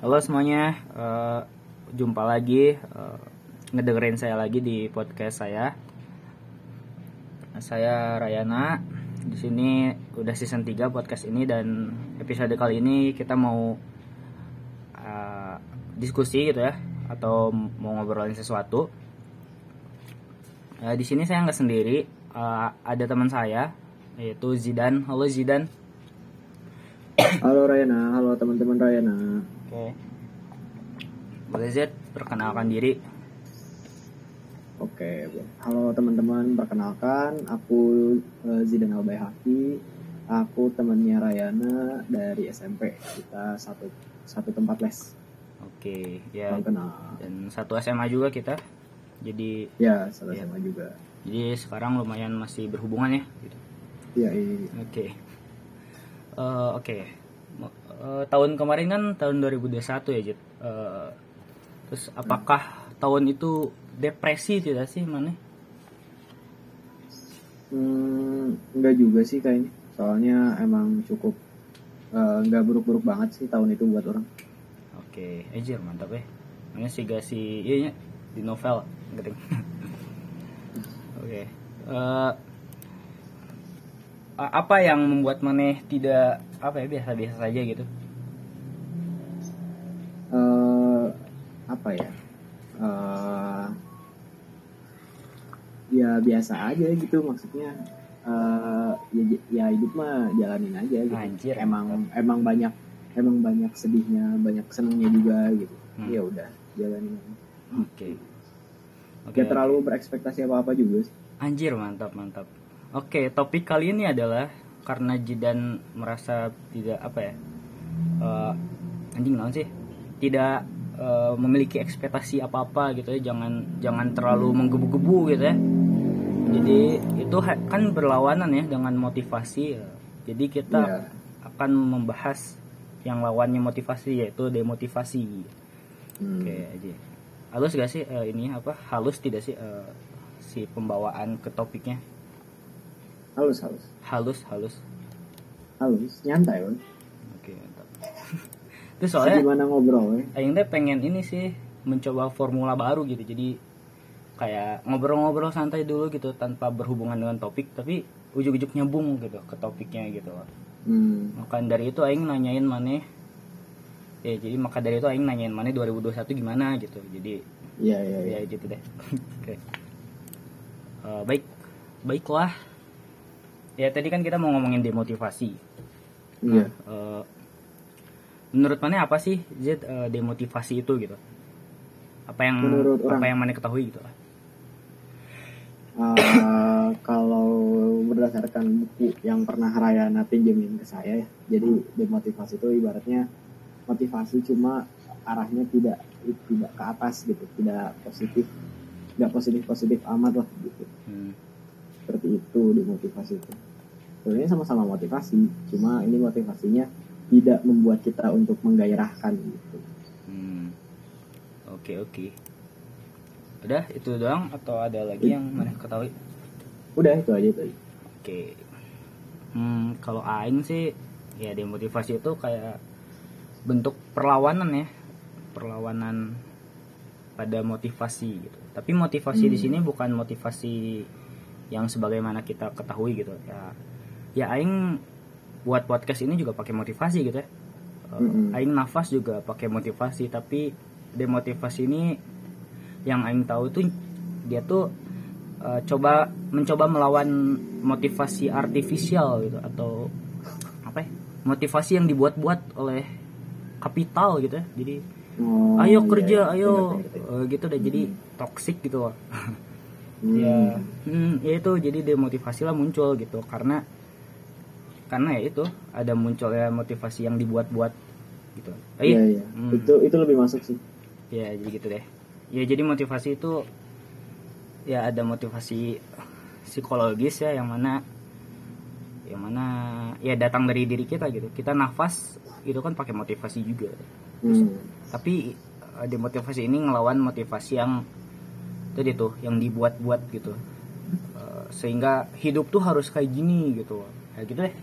Halo semuanya, uh, jumpa lagi uh, ngedengerin saya lagi di podcast saya. Saya Rayana. Di sini udah season 3 podcast ini dan episode kali ini kita mau uh, diskusi gitu ya atau mau ngobrolin sesuatu. Uh, di sini saya nggak sendiri, uh, ada teman saya yaitu Zidan. Halo Zidan. Halo Rayana, halo teman-teman Rayana. Oke. Boleh Z perkenalkan diri. Oke, halo teman-teman, perkenalkan aku uh, Zidan Albayhaki. Aku temannya Rayana dari SMP. Kita satu satu tempat les. Oke, ya. Kenal. Dan satu SMA juga kita. Jadi Ya, satu Ya. SMA juga. jadi sekarang lumayan masih berhubungan ya gitu. Iya, iya. Oke. Eh, oke. Eh, tahun kemarin kan tahun 2021 ya, Jit. Eh, terus apakah tahun itu depresi tidak sih mana? Hmm, enggak juga sih kayaknya. Soalnya emang cukup eh, nggak buruk-buruk banget sih tahun itu buat orang. Oke, ejir mantap ya. Mana sih gak sih iya nya, di novel gering. Oke. A- apa yang membuat maneh tidak apa ya biasa-biasa saja gitu? eh apa ya eh ya biasa aja gitu maksudnya eh ya, ya hidup mah jalanin aja gitu Anjir. emang emang banyak emang banyak sedihnya banyak senengnya juga gitu Hmm. ya udah jalanin. Oke. Oke. Gak terlalu berekspektasi apa apa juga sih. Anjir mantap mantap. Oke topik kali ini adalah karena Jidan merasa tidak apa ya eh, anjing naon sih tidak eh, memiliki ekspektasi apa apa gitu ya jangan jangan terlalu menggebu-gebu gitu ya. Jadi itu kan berlawanan ya dengan motivasi. Jadi kita Iya. akan membahas yang lawannya motivasi yaitu demotivasi. Hmm. Oke aja. Halus gak sih eh, ini apa? Halus tidak sih eh, si pembawaan ke topiknya? Halus halus Halus, halus. halus nyantai kan Oke, mantap. Terus soalnya gimana ngobrol ya Aing teh pengen ini sih mencoba formula baru gitu. Jadi kayak ngobrol-ngobrol santai dulu gitu tanpa berhubungan dengan topik tapi ujuk-ujuk nyambung gitu ke topiknya gitu. hmm. Maka dari itu aing nanyain maneh ya jadi maka dari itu aing nanyain maneh 2021 gimana gitu. Jadi iya iya iya ya gitu deh oke Eh, baik baiklah ya tadi kan kita mau ngomongin demotivasi iya Eh, menurut mana apa sih Z eh, demotivasi itu gitu apa yang Menurut apa orang. yang mana ketahui gitu Eh, kalau berdasarkan buku yang pernah Rayana pinjemin ke saya ya, jadi demotivasi itu ibaratnya motivasi cuma arahnya tidak tidak ke atas gitu, tidak positif, tidak positif positif amat lah gitu. hmm. Seperti itu demotivasi itu. Sebenarnya sama-sama motivasi, cuma ini motivasinya tidak membuat kita untuk menggairahkan gitu. Hmm. oke oke udah itu doang atau ada lagi yang mana ketahui Udah itu aja itu. Oke. Hmm, kalau aing sih ya demotivasi itu kayak bentuk perlawanan ya. Perlawanan pada motivasi gitu. Tapi motivasi di Hmm. sini bukan motivasi yang sebagaimana kita ketahui gitu. Ya ya aing buat podcast ini juga pakai motivasi gitu ya. Mm-mm. Aing nafas juga pakai motivasi tapi demotivasi ini yang aing tahu itu dia tuh eh, coba mencoba melawan motivasi artifisial gitu atau apa ya motivasi yang dibuat-buat oleh kapital gitu ya jadi Oh, ayo iya, kerja iya. ayo ngerti. eh, gitu deh jadi toxic gitu loh Hmm. ya hmm, ya itu jadi demotivasi lah muncul gitu karena karena ya itu ada munculnya motivasi yang dibuat-buat gitu Iya iya. hmm. Itu itu lebih masuk sih. ya jadi gitu deh ya jadi motivasi itu ya ada motivasi psikologis ya yang mana yang mana ya datang dari diri kita gitu kita nafas itu kan pakai motivasi juga Hmm. tapi eh, demotivasi ini ngelawan motivasi yang tadi tuh yang dibuat-buat gitu Eh, sehingga hidup tuh harus kayak gini gitu kayak gitu deh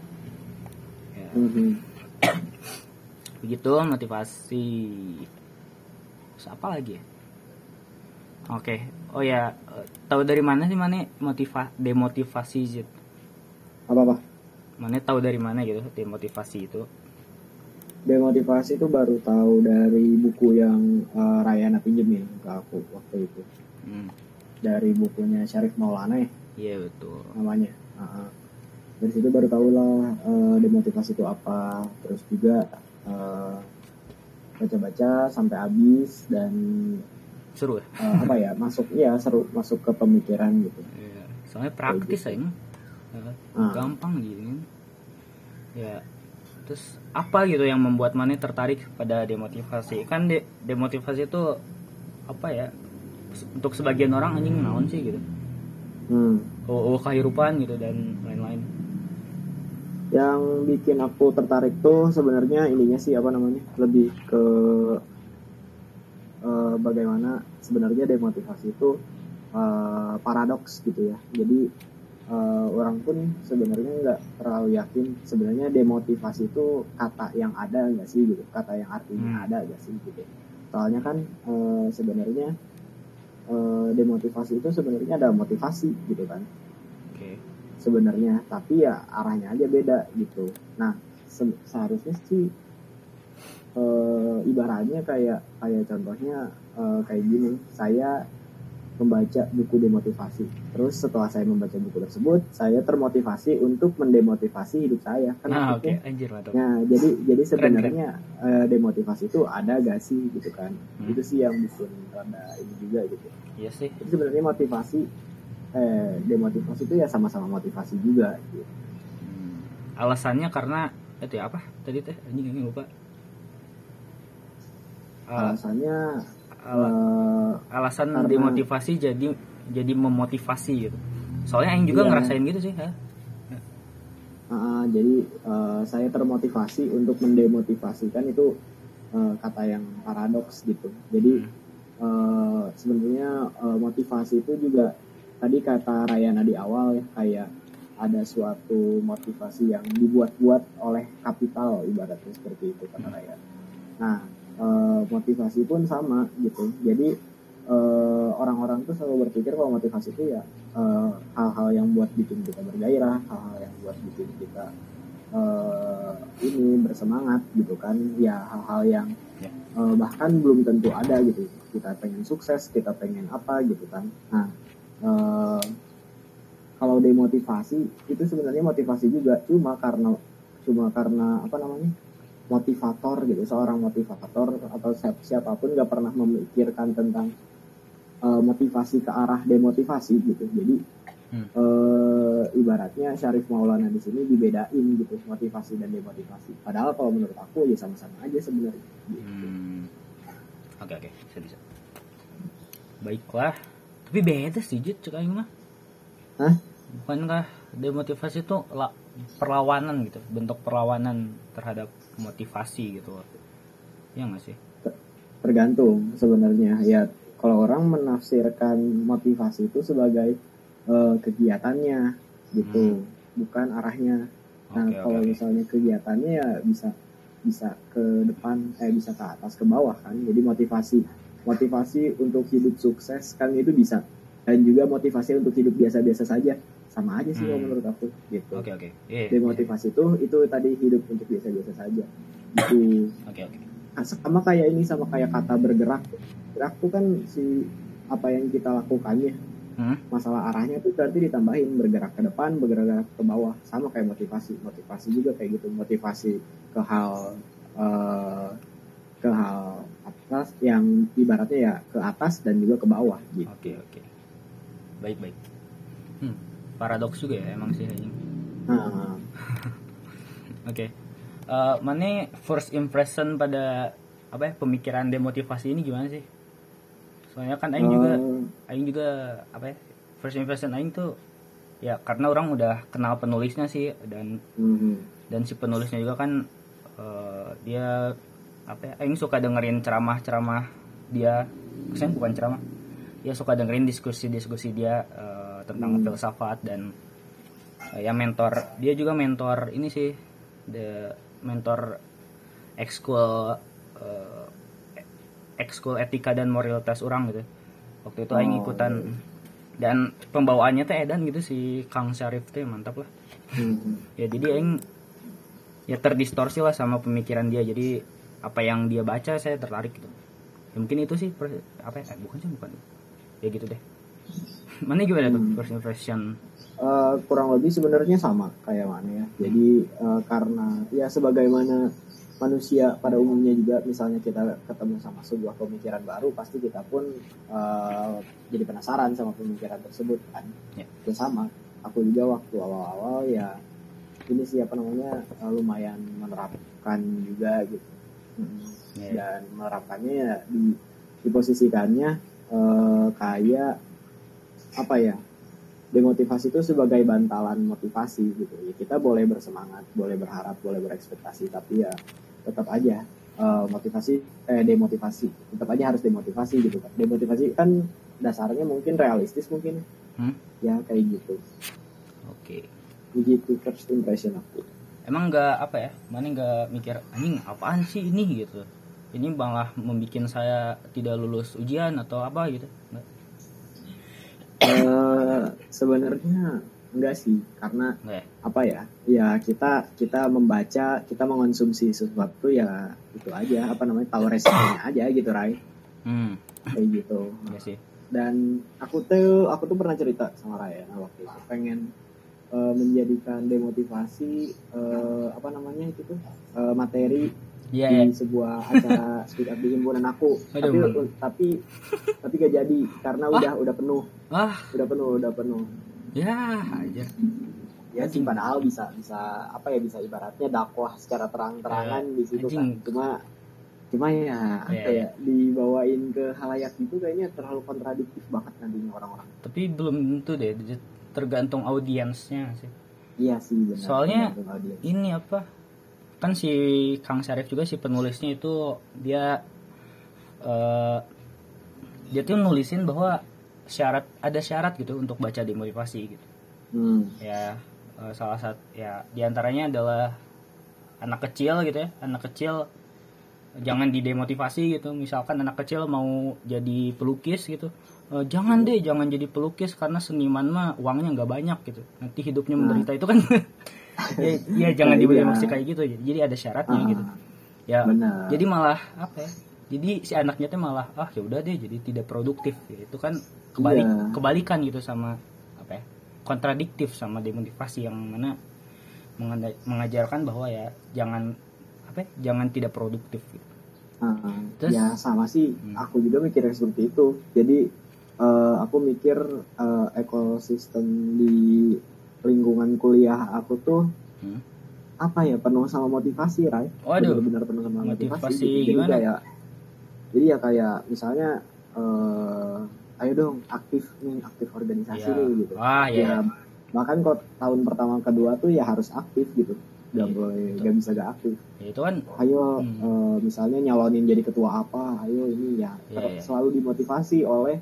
Mhm. begitu motivasi. Terus apa lagi ya? Oke oh ya eh, tahu dari mana sih mana motiva demotivasi Zid? apa apa? Mana tahu dari mana gitu demotivasi itu? Demotivasi itu baru tahu dari buku yang uh, Rayana pinjemin ke aku waktu itu. Hmm. dari bukunya Syarif Maulana ya? Iya betul. Namanya. Uh, dari situ baru tahu lah uh, demotivasi itu apa terus juga uh, baca-baca sampai habis dan seru ya uh, apa ya masuk ya seru masuk ke pemikiran gitu Iya, soalnya praktis gitu. aja Ah. gampang gitu kan. ya terus apa gitu yang membuat mana tertarik pada demotivasi kan de demotivasi itu apa ya untuk sebagian orang anjing naon sih gitu hmm. oh, oh kehidupan gitu dan lain-lain yang bikin aku tertarik tuh sebenarnya ininya sih apa namanya lebih ke eh, bagaimana sebenarnya demotivasi itu eh, paradoks gitu ya. Jadi eh, orang pun sebenarnya nggak terlalu yakin sebenarnya demotivasi itu kata yang ada nggak sih gitu kata yang artinya Hmm. ada nggak sih gitu. Soalnya kan eh, sebenarnya eh, demotivasi itu sebenarnya ada motivasi gitu kan sebenarnya tapi ya arahnya aja beda gitu. Nah se- seharusnya sih eh, ibaratnya kayak kayak contohnya eh, kayak gini. Saya membaca buku demotivasi. Terus setelah saya membaca buku tersebut saya termotivasi untuk mendemotivasi hidup saya. Nah Kenapa oke. Anjir mantap. Nah, jadi jadi sebenarnya eh, demotivasi itu ada gak sih gitu kan? Hmm. Itu sih yang bikin rada ini juga gitu. iya sih. Sebenarnya motivasi eh demotivasi itu ya sama-sama motivasi juga gitu. Hmm. alasannya karena itu ya apa tadi teh anjing anjing lupa Al- Alasannya ala- eh, alasan karena- demotivasi jadi jadi memotivasi gitu soalnya Aing juga Iya. ngerasain gitu sih ya ah, jadi eh, saya termotivasi untuk mendemotivasi kan itu eh, kata yang paradoks gitu. Jadi eh, sebenarnya eh, motivasi itu juga tadi kata Rayana di awal ya kayak ada suatu motivasi yang dibuat-buat oleh kapital ibaratnya seperti itu kata Rayana. Nah eh, motivasi pun sama gitu. Jadi eh, orang-orang tuh selalu berpikir bahwa motivasi itu ya eh, hal-hal yang buat bikin kita bergairah, hal-hal yang buat bikin kita eh, ini bersemangat gitu kan, ya hal-hal yang Ya. eh, bahkan belum tentu ada gitu. Kita pengen sukses, kita pengen apa gitu kan. Nah eh, kalau demotivasi itu sebenarnya motivasi juga cuma karena cuma karena apa namanya motivator gitu seorang motivator atau siap- siapa pun nggak pernah memikirkan tentang eh, motivasi ke arah demotivasi gitu jadi Hmm. eh, ibaratnya Syarif Maulana di sini dibedain gitu motivasi dan demotivasi padahal kalau menurut aku ya sama-sama aja sebenarnya gitu. Hmm. Oke oke, bisa bisa. Baiklah. Tapi beda sih Jit, cek aing mah. Hah? Bukankah demotivasi itu la- perlawanan gitu, bentuk perlawanan terhadap motivasi gitu. Ya nggak sih? tergantung sebenarnya ya kalau orang menafsirkan motivasi itu sebagai eh, kegiatannya gitu bukan arahnya nah oke, kalau oke. misalnya kegiatannya ya bisa bisa ke depan eh bisa ke atas ke bawah kan jadi motivasi motivasi untuk hidup sukses kan itu bisa dan juga motivasi untuk hidup biasa-biasa saja sama aja sih Hmm. menurut aku gitu Oke oke. Iya. demotivasi itu itu tadi hidup untuk biasa-biasa saja gitu Oke oke. Nah, sama kayak ini sama kayak kata bergerak gerak tuh kan si apa yang kita lakukannya Hmm? masalah arahnya tuh berarti ditambahin bergerak ke depan bergerak ke bawah sama kayak motivasi motivasi juga kayak gitu motivasi ke hal eh, ke hal atas yang ibaratnya ya ke atas dan juga ke bawah gitu Oke oke. Baik baik. Hmm. Paradoks juga ya emang sih nah Oke. Eh, mana first impression pada apa ya pemikiran demotivasi ini gimana sih? Soalnya kan Aing juga eh, Aing juga apa ya first impression Aing tuh ya karena orang udah kenal penulisnya sih dan mhm. dan si penulisnya juga kan eh, dia apa ya Aing suka dengerin ceramah-ceramah dia. Saya bukan ceramah. Dia suka dengerin diskusi-diskusi dia eh, tentang Hmm. filsafat dan eh, ya mentor. Dia juga mentor ini sih the mentor ekskul eh, ekskul etika dan moralitas orang gitu. Waktu itu aing Oh, ikutan. iya. dan pembawaannya teh edan gitu si Kang Syarif teh mantap lah. Hmm. ya jadi aing ya terdistorsi lah sama pemikiran dia. Jadi apa yang dia baca saya tertarik gitu ya, mungkin itu sih apa ya eh, bukan sih bukan ya gitu deh mana gimana tuh Hmm. first impression Eh, kurang lebih sebenarnya sama kayak mana ya. Jadi eh, karena ya sebagaimana manusia pada umumnya juga misalnya kita ketemu sama sebuah pemikiran baru pasti kita pun eh, jadi penasaran sama pemikiran tersebut kan. Ya. Ya sama. Aku juga waktu awal-awal ya ini sih apa namanya lumayan menerapkan juga gitu. Ya. Dan menerapkannya ya di diposisikannya eh, kayak apa ya demotivasi itu sebagai bantalan motivasi gitu. Ya kita boleh bersemangat boleh berharap boleh berekspektasi tapi ya tetap aja eh, motivasi eh demotivasi. Tetap aja harus demotivasi gitu. Kan demotivasi kan dasarnya mungkin realistis mungkin. Hmm? ya kayak gitu. Oke. Begitu first impression aku emang nggak apa ya mana nggak mikir anjing apaan sih ini? gitu. Ini malah membuat saya tidak lulus ujian atau apa gitu? Eh, sebenarnya enggak sih karena ya? apa ya ya kita kita membaca kita mengonsumsi sesuatu ya itu aja apa namanya tahu resikonya aja gitu Rai hmm. Kayak gitu. Ya sih. Dan aku tuh aku tuh pernah cerita sama Raya nah, waktu itu. Pengen eh, menjadikan demotivasi eh, apa namanya itu tuh eh, materi iya ya di sebuah acara speak up di himpunan aku. Aduh, tapi tapi tapi gak jadi karena udah udah penuh. Ah udah penuh udah penuh. Ya aja. Ya sih padahal bisa bisa apa ya bisa ibaratnya dakwah secara terang-terangan di situ kan. cuma cuma ya apa Iya, ya. dibawain ke halayak gitu kayaknya terlalu kontradiktif banget nantinya orang-orang. Tapi belum tentu deh tergantung audiensnya sih. Iya sih benar. Soalnya- ini apa kan si Kang Syarif juga si penulisnya itu dia eh dia tuh nulisin bahwa syarat ada syarat gitu untuk baca demotivasi gitu. Hmm. ya eh, salah satu ya di antaranya adalah anak kecil gitu ya anak kecil jangan didemotivasi gitu. Misalkan anak kecil mau jadi pelukis gitu Eh, jangan deh jangan jadi pelukis karena seniman mah uangnya nggak banyak gitu nanti hidupnya Nah. menderita itu kan ya, ya jangan Nah, dibeli iya. maksud kayak gitu jadi ada syaratnya Ah, gitu ya benar jadi malah apa ya jadi si anaknya tuh malah ah ya udah deh jadi tidak produktif Ya, itu kan kebalik Iya. kebalikan gitu sama apa ya kontradiktif sama demotivasi yang mana mengajarkan bahwa ya jangan apa ya, jangan tidak produktif gitu. Ah, Terus- ya sama sih Hmm. aku juga mikirnya seperti itu jadi eh, aku mikir eh, ekosistem di lingkungan kuliah aku tuh Hmm. apa ya penuh sama motivasi Rai Waduh. benar-benar penuh sama motivasi, Motivasi gitu. jadi gimana? kayak jadi ya kayak misalnya eh, ayo dong aktif nih aktif organisasi Ya. nih gitu Wah ya. ya bahkan kok tahun pertama kedua tuh ya harus aktif gitu gak Iya. boleh gak bisa gak aktif Ya, itu kan ayo Hmm. eh, misalnya nyalonin jadi ketua apa ayo ini ya ter- iya. selalu dimotivasi oleh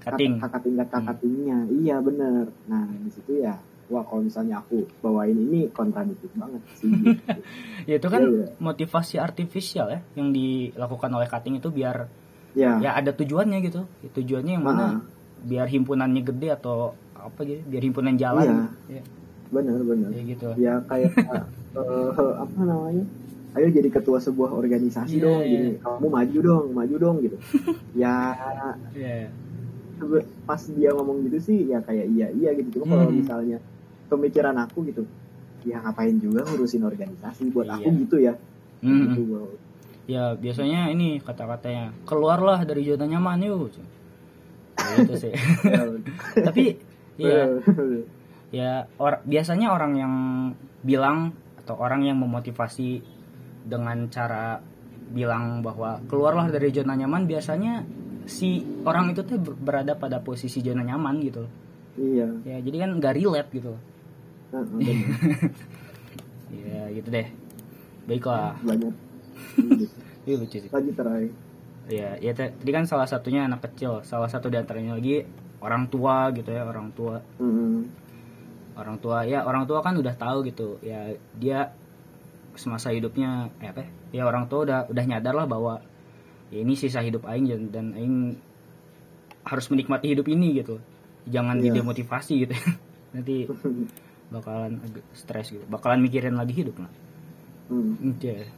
cutting. kakak tingkat kakak Hmm. tingginya iya bener nah di situ ya wah kalau misalnya aku bawain ini kontradiktif banget sih gitu. Ya itu kan Iya, iya. motivasi artifisial ya yang dilakukan oleh cutting itu biar ya ya ada tujuannya gitu. Tujuannya yang mana Ah. biar himpunannya gede atau apa gitu, biar himpunan jalan. Ya, bener bener ya gitu. ya kayak eh, apa namanya ayo jadi ketua sebuah organisasi Iya, dong iya. gini kamu maju dong maju dong gitu ya Ya. Pas dia ngomong gitu sih ya kayak iya iya gitu cuma kalau Hmm. misalnya pemikiran aku gitu ya ngapain juga ngurusin organisasi buat Iya. aku gitu ya Hmm. gitu bro. Ya biasanya ini kata-katanya keluarlah dari zona nyaman yuk. Ya, gitu sih. Tapi ya ya or, biasanya orang yang bilang atau orang yang memotivasi dengan cara bilang bahwa keluarlah dari zona nyaman biasanya si orang itu tuh ber- berada pada posisi zona nyaman gitu. iya Ya jadi kan nggak relate gitu. Bener. Ya gitu deh. Baiklah. banyak. Ini lucu sih. lanjut terai Ya, ya tadi kan salah satunya anak kecil, salah satu di antaranya lagi orang tua gitu ya, orang tua, Mm-mm. orang tua ya orang tua kan udah tahu gitu, ya dia semasa hidupnya, eh apa? ya, ya orang tua udah udah nyadar lah bahwa ya ini sisa hidup aing dan, aing harus menikmati hidup ini gitu jangan Iya. didemotivasi gitu nanti bakalan agak stres gitu bakalan mikirin lagi hidup lah Hmm. Oke.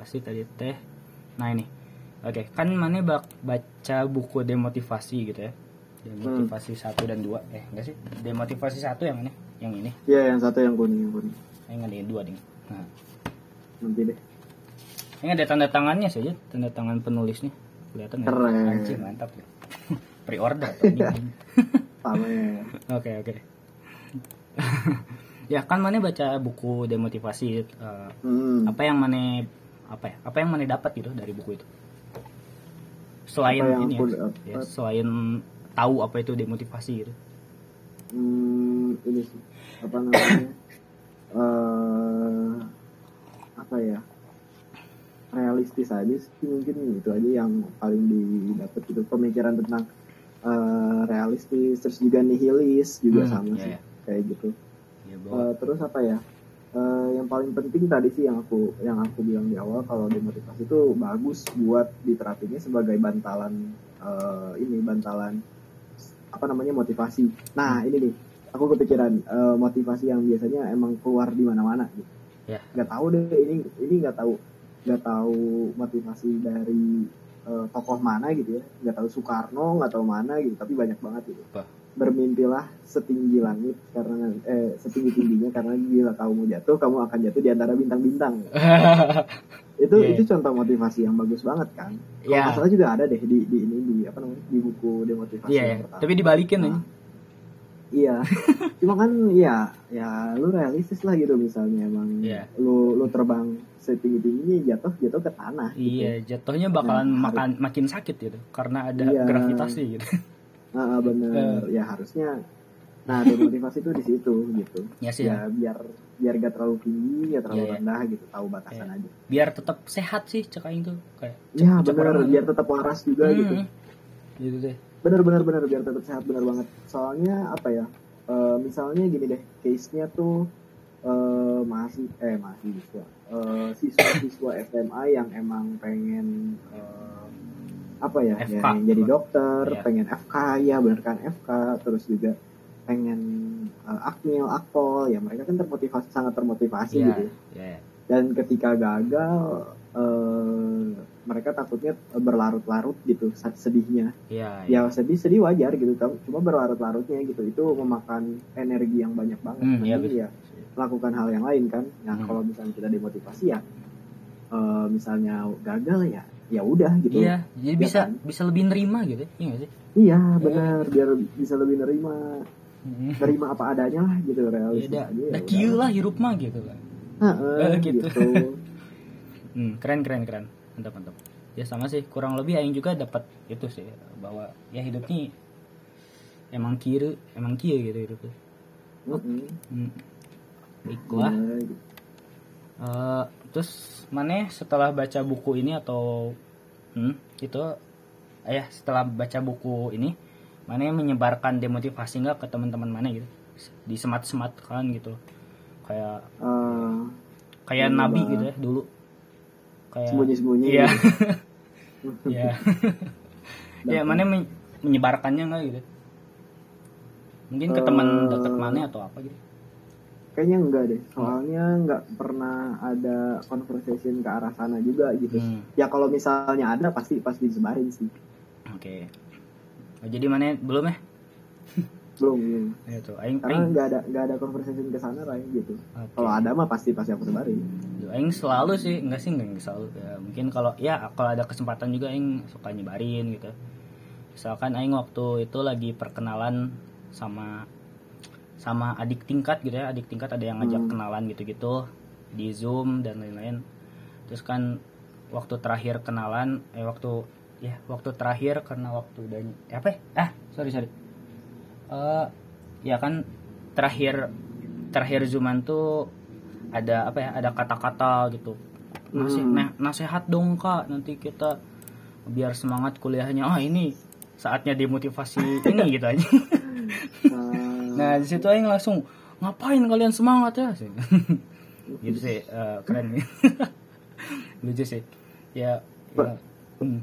Pasti tadi teh. Nah ini. Oke, kan mana bak baca buku demotivasi gitu ya. Demotivasi satu dan dua. Eh, enggak sih? Demotivasi satu yang ini, yang ini. Iya yang satu yang kuning yang kuning. Yang dua ding. Nah, Nanti deh. Ini ada tanda tangannya saja, tanda tangan penulisnya. Kelihatan nggak? Keren. Anjing, mantap ya. Pre-order. Pamer. Oke, oke. ya kan mana baca buku demotivasi eh, Hmm. apa yang mana apa ya apa yang mana dapat gitu dari buku itu selain ini ya, ya, selain tahu apa itu demotivasi gitu Hmm, ini sih apa namanya? eh apa ya? Realistis aja sih mungkin itu aja yang paling didapat itu pemikiran tentang eh, realistis terus juga nihilis juga Hmm, sama iya, sih iya. kayak gitu. ya bahwa Eh, terus apa ya? Eh, yang paling penting tadi sih yang aku yang aku bilang di awal kalau demotivasi itu bagus buat diterapinnya sebagai bantalan eh, ini bantalan apa namanya motivasi. Nah ini nih aku kepikiran eh, motivasi yang biasanya emang keluar di mana-mana gitu. Gak tahu deh ini ini nggak tahu nggak tahu motivasi dari eh, tokoh mana gitu ya. Nggak tahu Soekarno nggak tahu mana gitu tapi banyak banget gitu Apa? bermimpilah setinggi langit karena eh setinggi tingginya karena bila kamu jatuh kamu akan jatuh di antara bintang-bintang itu Iya. itu contoh motivasi yang bagus banget kan kalau ya nggak salah juga ada deh di di ini di apa namanya di buku demotivasi iya ya. pertama tapi dibalikin Nah, aja iya. Cuma kan iya ya lu realistis lah gitu misalnya emang. Iya. lu lu terbang setinggi tingginya jatuh jatuh ke tanah gitu. iya jatuhnya bakalan Nah, makan makin sakit gitu karena ada Iya. gravitasi gitu. Ah, ah, bener. Eh. ya harusnya nah demotivasi itu di situ gitu. Ya sih. Ya. ya biar biar gak terlalu tinggi gak terlalu Iya, iya. rendah gitu tahu batasan aja. Biar tetap sehat sih cek aing tuh kayak ya benar biar tetap waras juga gitu. Hmm, gitu deh benar benar biar tetap sehat benar banget soalnya apa ya eh, misalnya gini deh case nya tuh eh masih eh mahasiswa eh siswa siswa SMA yang emang pengen eh, apa ya, FK. ya yang jadi dokter Iya. pengen FK ya benar kan FK terus juga pengen eh, akmil akpol ya mereka kan termotivasi sangat termotivasi Iya, gitu ya, ya. dan ketika gagal eh, mereka takutnya berlarut-larut gitu sedihnya Iya, ya sedih sedih wajar gitu cuma berlarut-larutnya gitu itu memakan energi yang banyak banget Hmm, iya, betul. ya melakukan hal yang lain kan nah Hmm. kalau misalnya kita demotivasi ya eh, misalnya gagal ya ya udah gitu Iya, jadi Ya bisa kan? bisa lebih nerima gitu, iya sih? iya benar biar bisa lebih nerima Hmm. nerima apa adanya lah gitu Ya realistis udah, aja ya lah hirup mah gitu kan. Heeh, Eh, gitu. gitu. Hmm, keren keren keren, mantap mantap. Ya sama sih, kurang lebih aing juga dapat itu sih bahwa ya hidup nih emang kieu, emang kieu gitu hidup tuh. Heeh. Hmm. Baiklah. Iya. Eh, terus mana setelah baca buku ini atau hmm, itu eh, ya setelah baca buku ini mana menyebarkan demotivasi nggak ke teman-teman mana gitu di semat-semat kan gitu kayak Eh, kayak nabi gitu ya dulu kayak sembunyi-sembunyi iya gitu. iya ya mana men- menyebarkannya nggak gitu mungkin ke teman Eh, dekat mana atau apa gitu Kayaknya enggak deh, soalnya nggak pernah ada conversation ke arah sana juga gitu. Hmm, Ya kalau misalnya ada pasti pasti disebarin sih. oke Oh, jadi mana belum ya Belum, belum. itu aing Karena nggak ada nggak ada conversation ke sana lah gitu. Oke. Kalau ada mah pasti pasti aku sebarin. Aing selalu sih enggak sih enggak selalu ya, mungkin kalau ya kalau ada kesempatan juga Aing suka nyebarin gitu misalkan Aing waktu itu lagi perkenalan sama sama adik tingkat gitu ya adik tingkat ada yang ngajak Hmm. kenalan gitu-gitu di zoom dan lain-lain terus kan waktu terakhir kenalan eh waktu ya waktu terakhir karena waktu udah eh, apa ya? ah sorry sorry Eh, ya kan terakhir terakhir zooman tuh ada apa ya ada kata-kata gitu. Nasi, Hmm. nah, nasihat dong kak. Nanti kita biar semangat kuliahnya. Ah ini saatnya demotivasi ini gitu aja. Nah, nah di situ aing langsung ngapain kalian semangat ya? Gitu sih eh, keren nih. Lucu sih. Ya, ya hmm.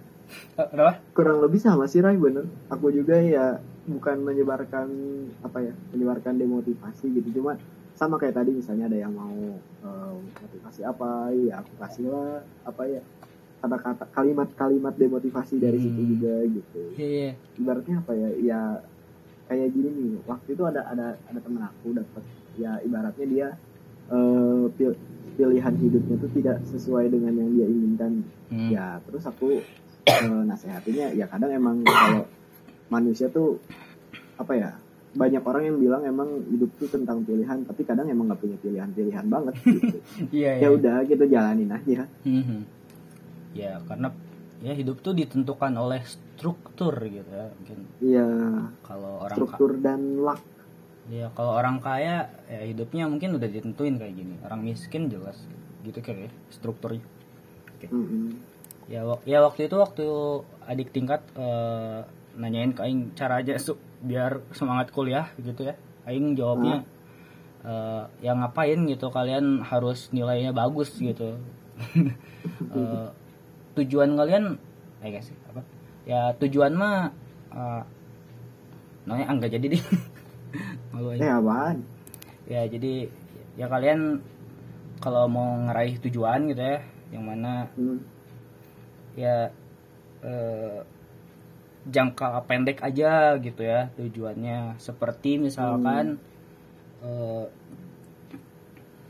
Kenapa? Kurang lebih sama sih Rai bener. Aku juga ya bukan menyebarkan apa ya menyebarkan demotivasi gitu. Cuma sama kayak tadi misalnya ada yang mau motivasi apa ya aku kasih lah apa ya kata-kata kalimat-kalimat demotivasi dari situ Hmm. juga gitu iya iya ibaratnya apa ya ya kayak gini nih waktu itu ada ada ada temen aku dapat ya ibaratnya dia eh, pil- pilihan hidupnya tuh tidak sesuai dengan yang dia inginkan Hmm. ya terus aku eh, nasehatinya ya kadang emang kalau manusia tuh apa ya banyak orang yang bilang emang hidup tuh tentang pilihan tapi kadang emang nggak punya pilihan-pilihan banget gitu. Iya ya iya. udah kita jalanin aja. Mhm. ya karena ya hidup tuh ditentukan oleh struktur gitu ya mungkin. Iya kalau orang struktur dan luck. Ya kalau orang kaya ya hidupnya mungkin udah ditentuin kayak gini. Orang miskin jelas gitu kira ya strukturnya. Mm-mm. ya wak- ya waktu itu waktu adik tingkat eh, nanyain ke aing cara aja su- biar semangat kuliah gitu ya. Aing jawabnya eh, ya ngapain gitu kalian harus nilainya bagus gitu. Eh, tujuan kalian eh sih apa? Ya tujuan mah eh, namanya enggak jadi deh. Malu aja. Apaan? Ya jadi ya kalian kalau mau ngeraih tujuan gitu ya yang mana Hmm. ya eh, jangka pendek aja gitu ya tujuannya. Seperti misalkan eh,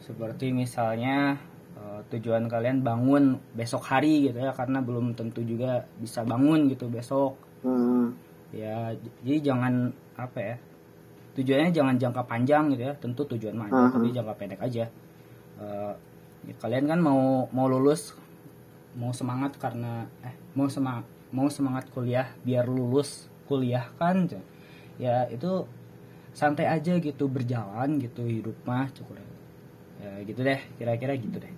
seperti misalnya eh, tujuan kalian bangun besok hari gitu ya karena belum tentu juga bisa bangun gitu besok. Eh, ya jadi jangan apa ya tujuannya jangan jangka panjang gitu ya tentu tujuan mah ada, Aha. tapi jangka pendek aja. Eh, ya kalian kan mau mau lulus mau semangat karena eh mau semangat mau semangat kuliah biar lulus kuliah kan ya itu santai aja gitu berjalan gitu hidup mah cukup. Ya gitu deh kira-kira gitu deh.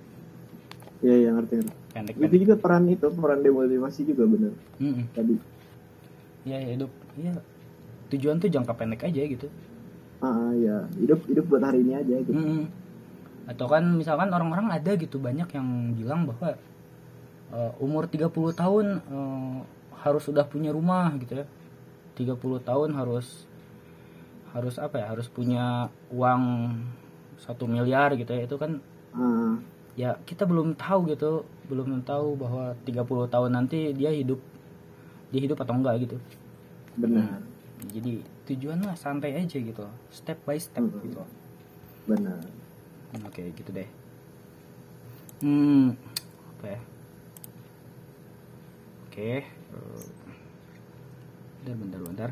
Ya ya ngerti ngerti. pendek itu pendek. juga peran itu peran demotivasi juga bener. Tadi. Ya hidup. Ya tujuan tuh jangka pendek aja gitu. Ah ya hidup hidup buat hari ini aja gitu. Mm-mm. Atau kan misalkan orang-orang ada gitu banyak yang bilang bahwa eh, umur 30 tahun eh, harus sudah punya rumah gitu ya. 30 tahun harus harus apa ya? Harus punya uang satu miliar gitu ya. Itu kan Ah, ya kita belum tahu gitu, belum tahu bahwa 30 tahun nanti dia hidup dia hidup atau enggak gitu. benar Jadi tujuan mah santai aja gitu, step by step Mm. gitu. benar Hmm, Oke gitu deh. Hmm, apa ya? Oke. eh, bentar, bentar, bentar.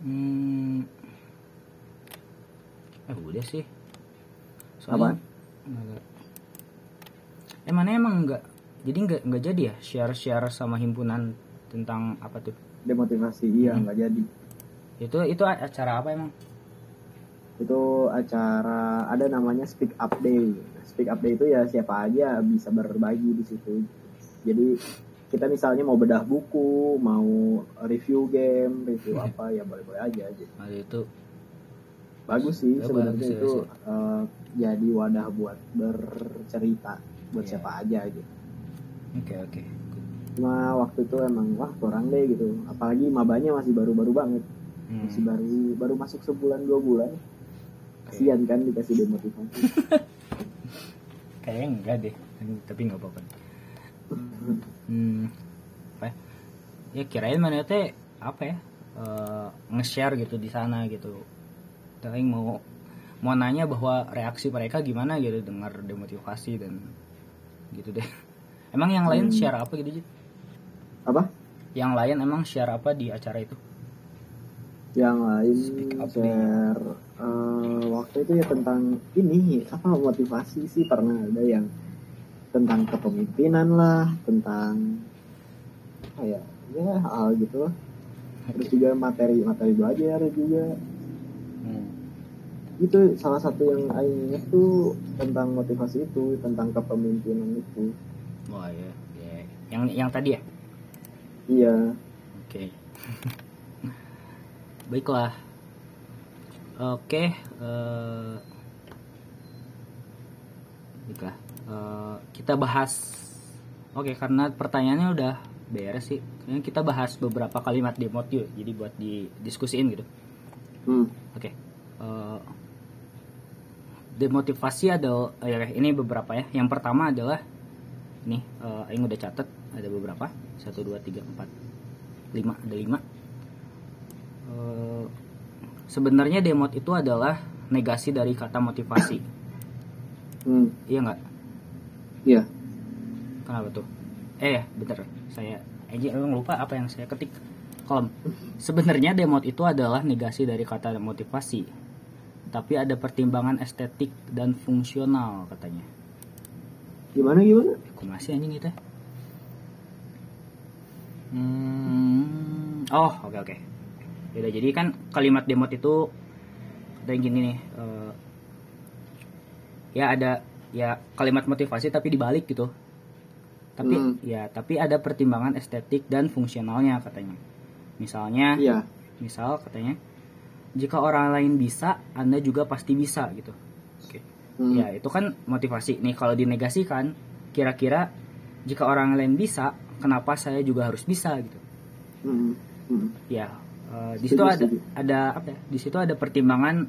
Hmm. Eh udah sih. Apaan? Enggak. Eh mana emang enggak? Jadi enggak enggak jadi ya share-share sama himpunan tentang apa tuh? demotivasi iya Hmm. nggak jadi Itu itu acara apa emang? itu acara ada namanya speak up day speak up day itu ya siapa aja bisa berbagi di situ jadi kita misalnya mau bedah buku mau review game review apa ya boleh boleh aja gitu Nah, itu bagus sih Ya, sebenarnya bagus ya, itu sih. eh, jadi wadah buat bercerita buat Iya. siapa aja gitu oke oke. cuma waktu itu emang wah kurang deh gitu apalagi mabanya masih baru-baru banget Hmm. masih baru baru masuk sebulan dua bulan kasihan kan dikasih demotivasi Kayaknya enggak deh, tapi nggak apa-apa. Hmm, apa ya? Ya kirain mana teh apa ya? eh, nge-share gitu di sana gitu. Tapi mau mau nanya bahwa reaksi mereka gimana gitu dengar demotivasi dan gitu deh. Emang yang lain Hmm. share apa gitu Jit? apa Yang lain emang share apa di acara itu? yang lain Speak up share eh, waktu itu ya tentang ini apa motivasi sih pernah ada yang tentang kepemimpinan lah tentang apa ya ya hal gitu lah terus juga materi materi belajar juga Hmm. itu salah satu yang Aing ingat tuh tentang motivasi itu tentang kepemimpinan itu Wah ya, ya. Yang yang tadi ya? iya Oke. Baiklah. Oke. eh, Baiklah. Eh, kita bahas Oke, karena pertanyaannya udah beres sih. Kayaknya kita bahas beberapa kalimat demot yuk. Jadi buat didiskusiin gitu. Hmm. Oke. Eh, demotivasi ada eh, ini beberapa ya. Yang pertama adalah nih eh yang udah catat ada beberapa. 1 2 3 4 5 ada 5. Eh, sebenarnya demot itu adalah negasi dari kata motivasi. Hmm. Iya nggak? Iya. Kenapa tuh? Eh bentar. Saya aja emang lupa apa yang saya ketik. Kolom. Sebenarnya demot itu adalah negasi dari kata motivasi. Tapi ada pertimbangan estetik dan fungsional katanya. Gimana gimana? Aku masih anjing itu. Hmm. Oh, oke oke. Yaudah, jadi kan kalimat demot itu ada yang gini nih. eh, ya ada ya kalimat motivasi tapi dibalik gitu. Tapi Hmm. ya, tapi ada pertimbangan estetik dan fungsionalnya katanya. Misalnya, Iya. misal katanya, jika orang lain bisa, Anda juga pasti bisa gitu. Oke. Hmm. Ya, itu kan motivasi. Nih kalau dinegasikan, kira-kira jika orang lain bisa, kenapa saya juga harus bisa gitu. Hmm. Hmm. Ya, eh, di situ ada ada apa ya? Di situ ada pertimbangan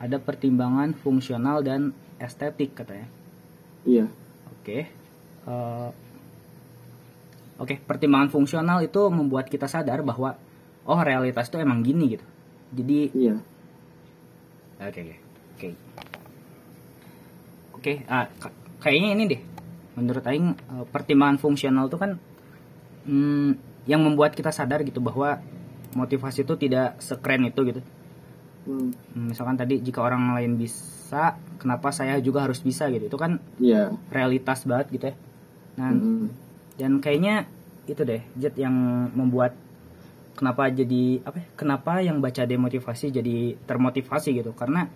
ada pertimbangan fungsional dan estetik katanya. Iya. Oke. Eh, Oke, pertimbangan fungsional itu membuat kita sadar bahwa oh realitas itu emang gini gitu. Jadi Iya. Oke oke oke. Oke, ah, ka- kayaknya ini deh. Menurut Aing eh, pertimbangan fungsional itu kan hmm, yang membuat kita sadar gitu bahwa motivasi itu tidak sekeren itu gitu. Hmm. Hmm, Misalkan tadi jika orang lain bisa, kenapa saya juga harus bisa gitu. Itu kan Iya. realitas banget gitu ya. Nah, Hmm. dan kayaknya itu deh Jet yang membuat kenapa jadi apa ya, kenapa yang baca demotivasi jadi termotivasi gitu karena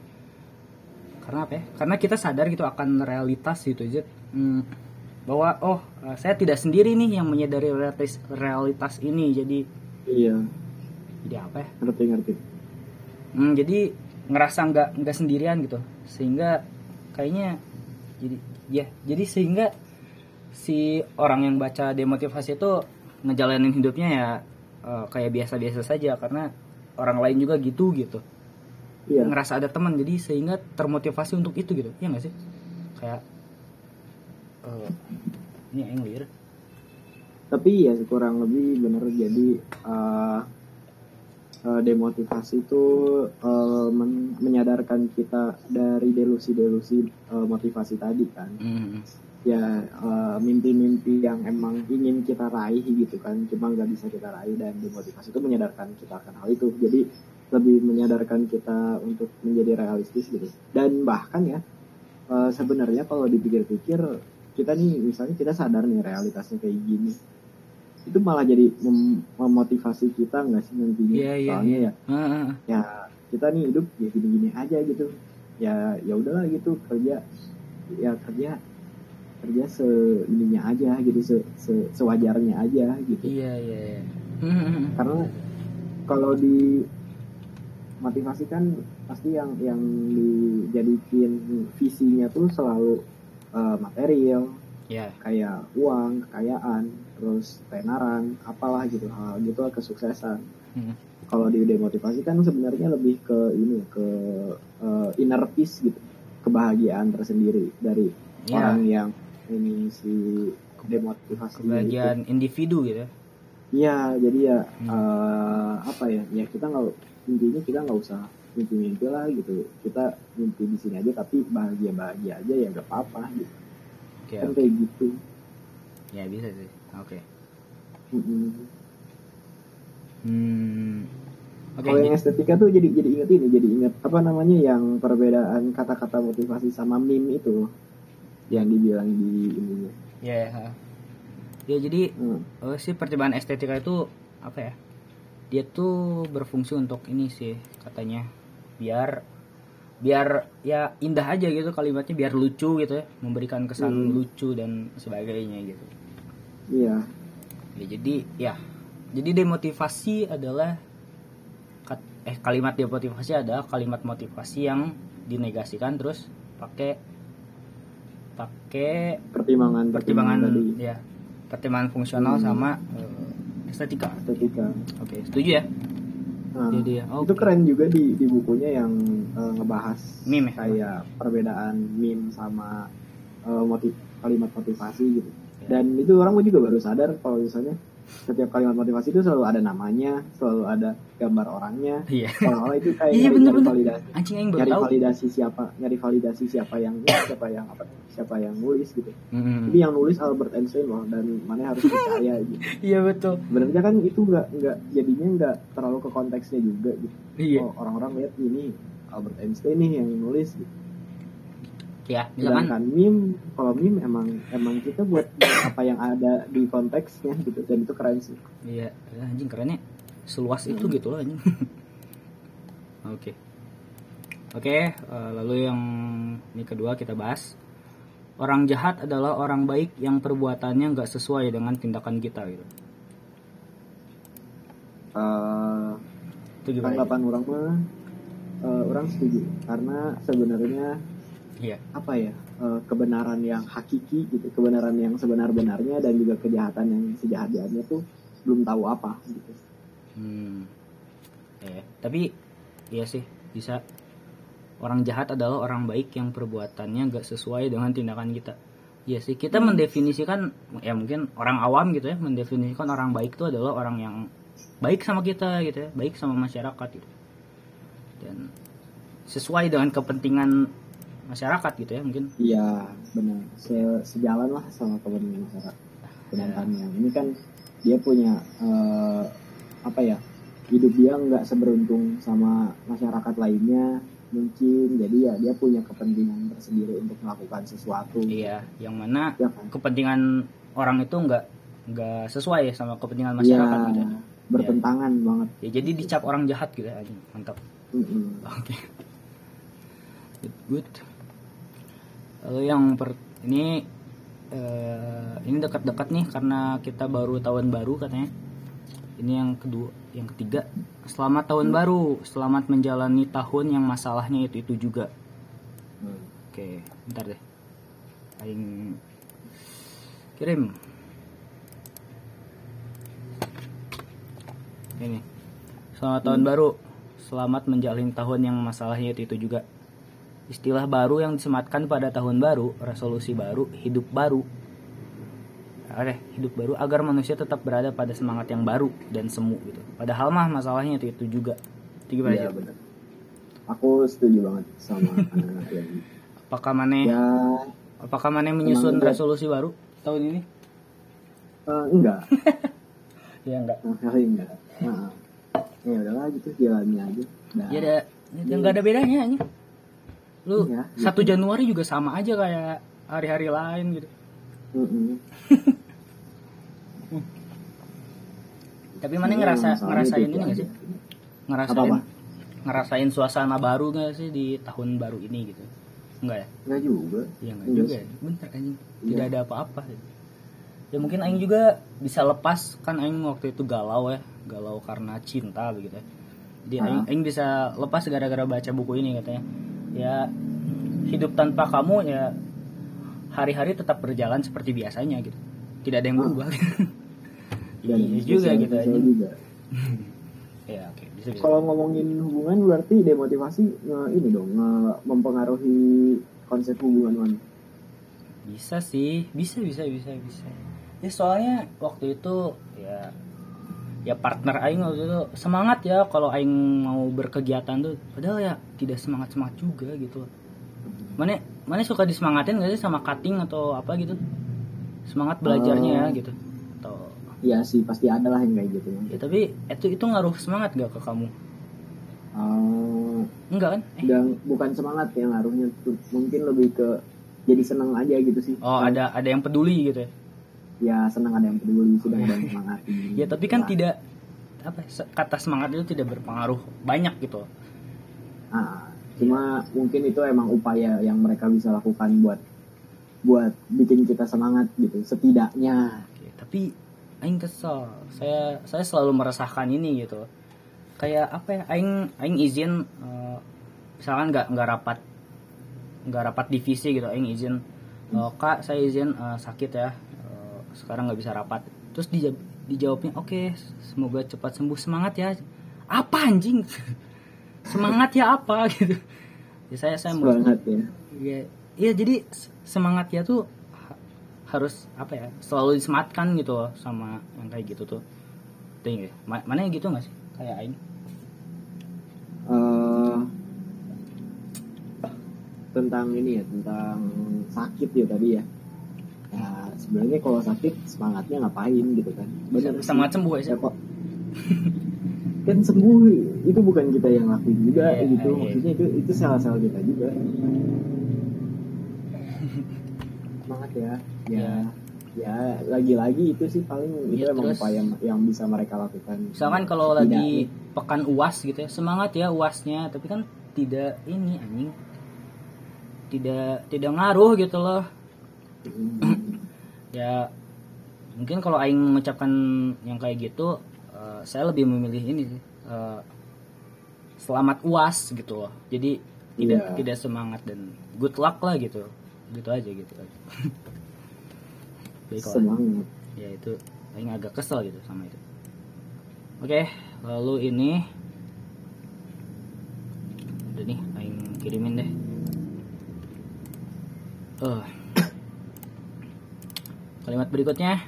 karena apa ya karena kita sadar gitu akan realitas gitu Jet Hmm, bahwa oh eh, saya tidak sendiri nih yang menyadari realitas realitas ini jadi Iya. jadi apa ya Ngerti ngerti. Hmm, jadi ngerasa nggak nggak sendirian gitu. Sehingga kayaknya jadi ya jadi sehingga si orang yang baca demotivasi itu ngejalanin hidupnya ya eh, kayak biasa-biasa saja. Karena orang lain juga gitu gitu. Iya. ngerasa ada teman jadi sehingga termotivasi untuk itu gitu. Ya nggak sih? Kayak eh, ini yang liar tapi ya kurang lebih bener. Jadi eh, eh, demotivasi itu eh, men- menyadarkan kita dari delusi-delusi eh, motivasi tadi kan. Hmm, ya mimpi-mimpi yang emang ingin kita raih gitu kan cuma nggak bisa kita raih dan demotivasi itu menyadarkan kita akan hal itu. Jadi lebih menyadarkan kita untuk menjadi realistis gitu. Dan bahkan ya eh, sebenarnya kalau dipikir-pikir kita nih misalnya kita sadar nih realitasnya kayak gini itu malah jadi mem- memotivasi kita nggak sih nantinya Iya, iya, soalnya ya ah. ya kita nih hidup ya gini-gini aja gitu ya ya udahlah gitu kerja ya kerja kerja se ininya aja gitu se, se- sewajarnya aja gitu iya iya iya. Hmm, hmm. karena kalau di motivasi kan pasti yang yang dijadikan visinya tuh selalu eh, material ya kayak uang kekayaan terus tenaran apalah gitu hal gitu kesuksesan Hmm. kalau di demotivasi kan sebenarnya lebih ke ini ke eh, inner peace gitu kebahagiaan tersendiri dari Ya. orang yang ini si demotivasi kebahagiaan individu gitu ya. Iya, jadi ya Hmm. eh, apa ya? Ya kita nggak intinya kita nggak usah mimpi-mimpi lah gitu. Kita mimpi di sini aja tapi bahagia-bahagia aja ya gak apa-apa gitu. Oke, Kan oke. kayak gitu. Ya bisa sih. Oke. Mm-mm. Hmm. Kalau yang estetika tuh jadi jadi inget ini, jadi inget apa namanya yang perbedaan kata-kata motivasi sama meme itu yang dibilang di ininya. Ya, ya. Ya jadi Hmm. eh, sih percobaan estetika itu apa ya? Dia tuh berfungsi untuk ini sih katanya biar biar ya indah aja gitu kalimatnya biar lucu gitu ya memberikan kesan Hmm. lucu dan sebagainya gitu Iya. ya jadi ya jadi demotivasi adalah eh kalimat demotivasi adalah kalimat motivasi yang dinegasikan terus pakai pakai pertimbangan pertimbangan tadi ya pertimbangan fungsional Hmm. sama eh, estetika estetika oke setuju ya Nah, Jadi ya, oke. itu keren juga di di bukunya yang eh, ngebahas Meme ya? kayak perbedaan meme sama eh, motiv kalimat motivasi gitu. Dan itu orang juga baru sadar kalau misalnya setiap kalimat motivasi itu selalu ada namanya, selalu ada gambar orangnya. iya Kalau itu kayak Iya, nyari, bener, nyari bener. validasi, anjing yang baru nyari tahu validasi siapa, nyari validasi siapa yang siapa yang apa, siapa yang nulis gitu. Hmm. Jadi yang nulis Albert Einstein loh dan mana harus percaya gitu. iya betul Sebenarnya kan itu nggak nggak jadinya nggak terlalu ke konteksnya juga gitu. iya Oh, orang-orang lihat ini Albert Einstein nih yang nulis gitu. Ya misalkan Sedangkan meme, kalau meme emang emang kita buat apa yang ada di konteksnya gitu dan itu keren sih. iya anjing kerennya seluas itu Hmm. gitu loh anjing. Oke. Oke eh, lalu yang ini kedua kita bahas. Orang jahat adalah orang baik yang perbuatannya nggak sesuai dengan tindakan kita gitu. Eh, itu gimana? tanggapan orang mah eh, orang setuju. Karena sebenarnya iya apa ya eh, kebenaran yang hakiki gitu, kebenaran yang sebenar-benarnya dan juga kejahatan yang sejahat-jahatnya tuh belum tahu apa gitu. Hmm. Eh, tapi iya sih bisa orang jahat adalah orang baik yang perbuatannya gak sesuai dengan tindakan kita. Iya sih kita Hmm. mendefinisikan ya mungkin orang awam gitu ya mendefinisikan orang baik itu adalah orang yang baik sama kita gitu ya, baik sama masyarakat gitu. Dan sesuai dengan kepentingan masyarakat gitu ya mungkin. Iya benar, Se- sejalan lah sama kepentingan masyarakat. Sedangkan yang ini kan dia punya eh, apa ya hidup dia nggak seberuntung sama masyarakat lainnya mungkin jadi ya dia punya kepentingan tersendiri untuk melakukan sesuatu Iya, yang mana ya kan kepentingan orang itu nggak nggak sesuai sama kepentingan masyarakat Iya, gitu. ya. bertentangan banget Ya, jadi dicap orang jahat gitu ya, mantap. Mm-mm. Oke. Good, good. Lalu yang per ini eh, ini dekat-dekat nih karena kita baru tahun baru katanya. Ini yang kedua, yang ketiga. Selamat tahun baru, selamat menjalani tahun yang masalahnya itu itu juga. Hmm. Oke, bentar deh. Aing kirim. Ini. Selamat tahun baru. Selamat menjalin tahun yang masalahnya itu, itu juga. Istilah baru yang disematkan pada tahun baru, resolusi baru, hidup baru. Oke, hidup baru agar manusia tetap berada pada semangat yang baru dan semu gitu. Padahal mah masalahnya itu itu juga. Itu gimana benar aku setuju banget sama anak-anak yang Apakah mana ya apakah mana menyusun resolusi baru tahun ini? eh, enggak Ya enggak. Nah, enggak nah, ya udahlah gitu jalannya aja Nah, Ya ada yang enggak ada bedanya nih. Lu Iya, 1 Januari juga sama aja kayak hari-hari lain gitu. mm-mm. Tapi mana Iya, ngerasa masalahnya ngerasain itu ini gak aja. sih? Ngerasain Apa-apa? ngerasain suasana baru gak sih di tahun baru ini gitu? Enggak ya? enggak juga Iya enggak Enggak juga sih. ya. Bentar anjing. Iya. Tidak ada apa-apa gitu. Ya mungkin aing juga bisa lepas kan aing waktu itu galau ya, galau karena cinta begitu ya. Jadi aing, aing bisa lepas gara-gara baca buku ini katanya. Ya hidup tanpa kamu ya hari-hari tetap berjalan seperti biasanya gitu. Tidak ada yang Ah. berubah. dan iya juga gitu aja. juga. Ya oke, bisa bisa. kalau ngomongin hubungan berarti demotivasi nge- ini dong nge- mempengaruhi konsep hubungan man Bisa sih, bisa bisa bisa bisa. Ya soalnya waktu itu ya ya partner aing waktu itu semangat ya kalau aing mau berkegiatan tuh padahal ya tidak semangat semangat juga gitu. Mana mana suka disemangatin gak sih sama cutting atau apa gitu? Semangat belajarnya ya gitu. Atau Iya sih pasti ada lah yang kayak gitu ya tapi itu itu ngaruh semangat gak ke kamu? Eh, Enggak kan? Eh, dan bukan semangat yang ngaruhnya tuh mungkin lebih ke jadi senang aja gitu sih oh ada ada yang peduli gitu ya. Ya senang ada yang peduli sedang ada yang semangat Ya tapi kan Nah, tidak apa se- kata semangat itu tidak berpengaruh banyak gitu. ah, cuma mungkin itu emang upaya yang mereka bisa lakukan buat buat bikin kita semangat gitu setidaknya Oke, tapi aing kesel. Saya saya selalu meresahkan ini gitu. Kayak apa ya? Aing aing izin eh, misalkan nggak nggak rapat nggak rapat divisi gitu. Aing izin "Oh, kak saya izin eh, sakit ya sekarang nggak bisa rapat terus dija- dijawabnya oke semoga cepat sembuh semangat ya apa anjing semangat ya apa gitu ya saya saya mau semangat ya Iya, iya jadi semangat ya tuh ha- harus apa ya selalu disematkan gitu loh sama yang kayak gitu tuh. Tuh ya. Ma- mana yang gitu nggak sih? Kayak aing. Eh, tentang ini ya tentang sakit ya tadi ya ya sebenarnya kalau sakit semangatnya ngapain gitu kan sih. Semangat sembuh ya. Ya, kok kan sembuh itu bukan kita yang lakuin juga Iya, gitu iya. maksudnya itu itu sel-sel kita juga semangat ya ya ya lagi-lagi itu sih paling itu Iya, emang terus- upaya yang bisa mereka lakukan Misalkan kalau Tidak- lagi pekan uas gitu ya, semangat ya uasnya, tapi kan tidak ini anjing. Tidak tidak ngaruh gitu loh. Ya mungkin kalau aing mengucapkan yang kayak gitu, eh, saya lebih memilih ini sih. eh, selamat uas gitu loh. Jadi tidak Iya. tidak semangat dan good luck lah gitu. Gitu aja gitu aja. Baiklah. semangat ya itu aing agak kesel gitu sama itu oke lalu ini udah nih aing kirimin deh Eh. Kalimat berikutnya.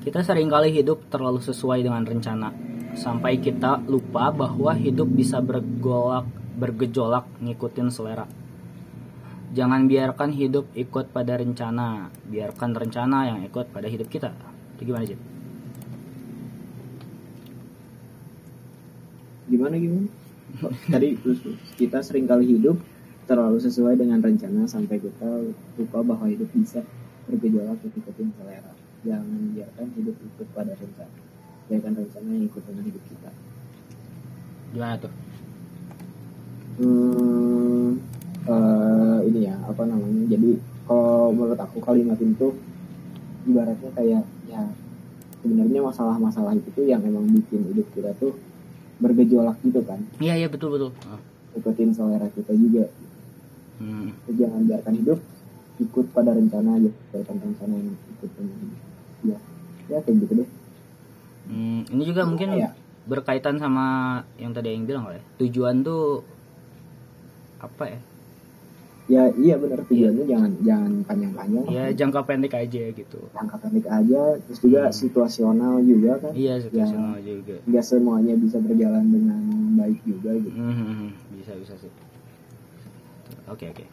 Kita sering kali hidup terlalu sesuai dengan rencana. Sampai kita lupa bahwa hidup bisa bergolak bergejolak ngikutin selera. Jangan biarkan hidup ikut pada rencana, biarkan rencana yang ikut pada hidup kita. Itu gimana sih? gimana gimana? Tadi terus. Kita sering kali hidup terlalu sesuai dengan rencana sampai kita lupa bahwa hidup bisa bergejolak ikutin selera jangan biarkan hidup ikut pada rencana. Biarkan rencana yang ikut dengan hidup kita. Gimana tuh? hmm, eh, ini ya apa namanya? Jadi kalau menurut aku kalimat itu ibaratnya kayak ya sebenarnya masalah-masalah itu tuh yang emang bikin hidup kita tuh bergejolak gitu kan? Iya iya betul betul. Ikutin selera kita juga Hmm. jangan biarkan hidup ikut pada rencana aja biarkan rencana yang ikut ya ya kayak gitu deh Hmm, ini juga mungkin ya berkaitan sama yang tadi yang bilang kali ya. Tujuan tuh apa ya? ya iya benar tujuannya jangan jangan panjang-panjang Ya jangka pendek aja gitu. jangka pendek aja terus juga Hmm. situasional juga kan Iya situasional juga. nggak semuanya bisa berjalan dengan baik juga gitu Hmm, hmm, hmm. bisa bisa sih. Oke oke.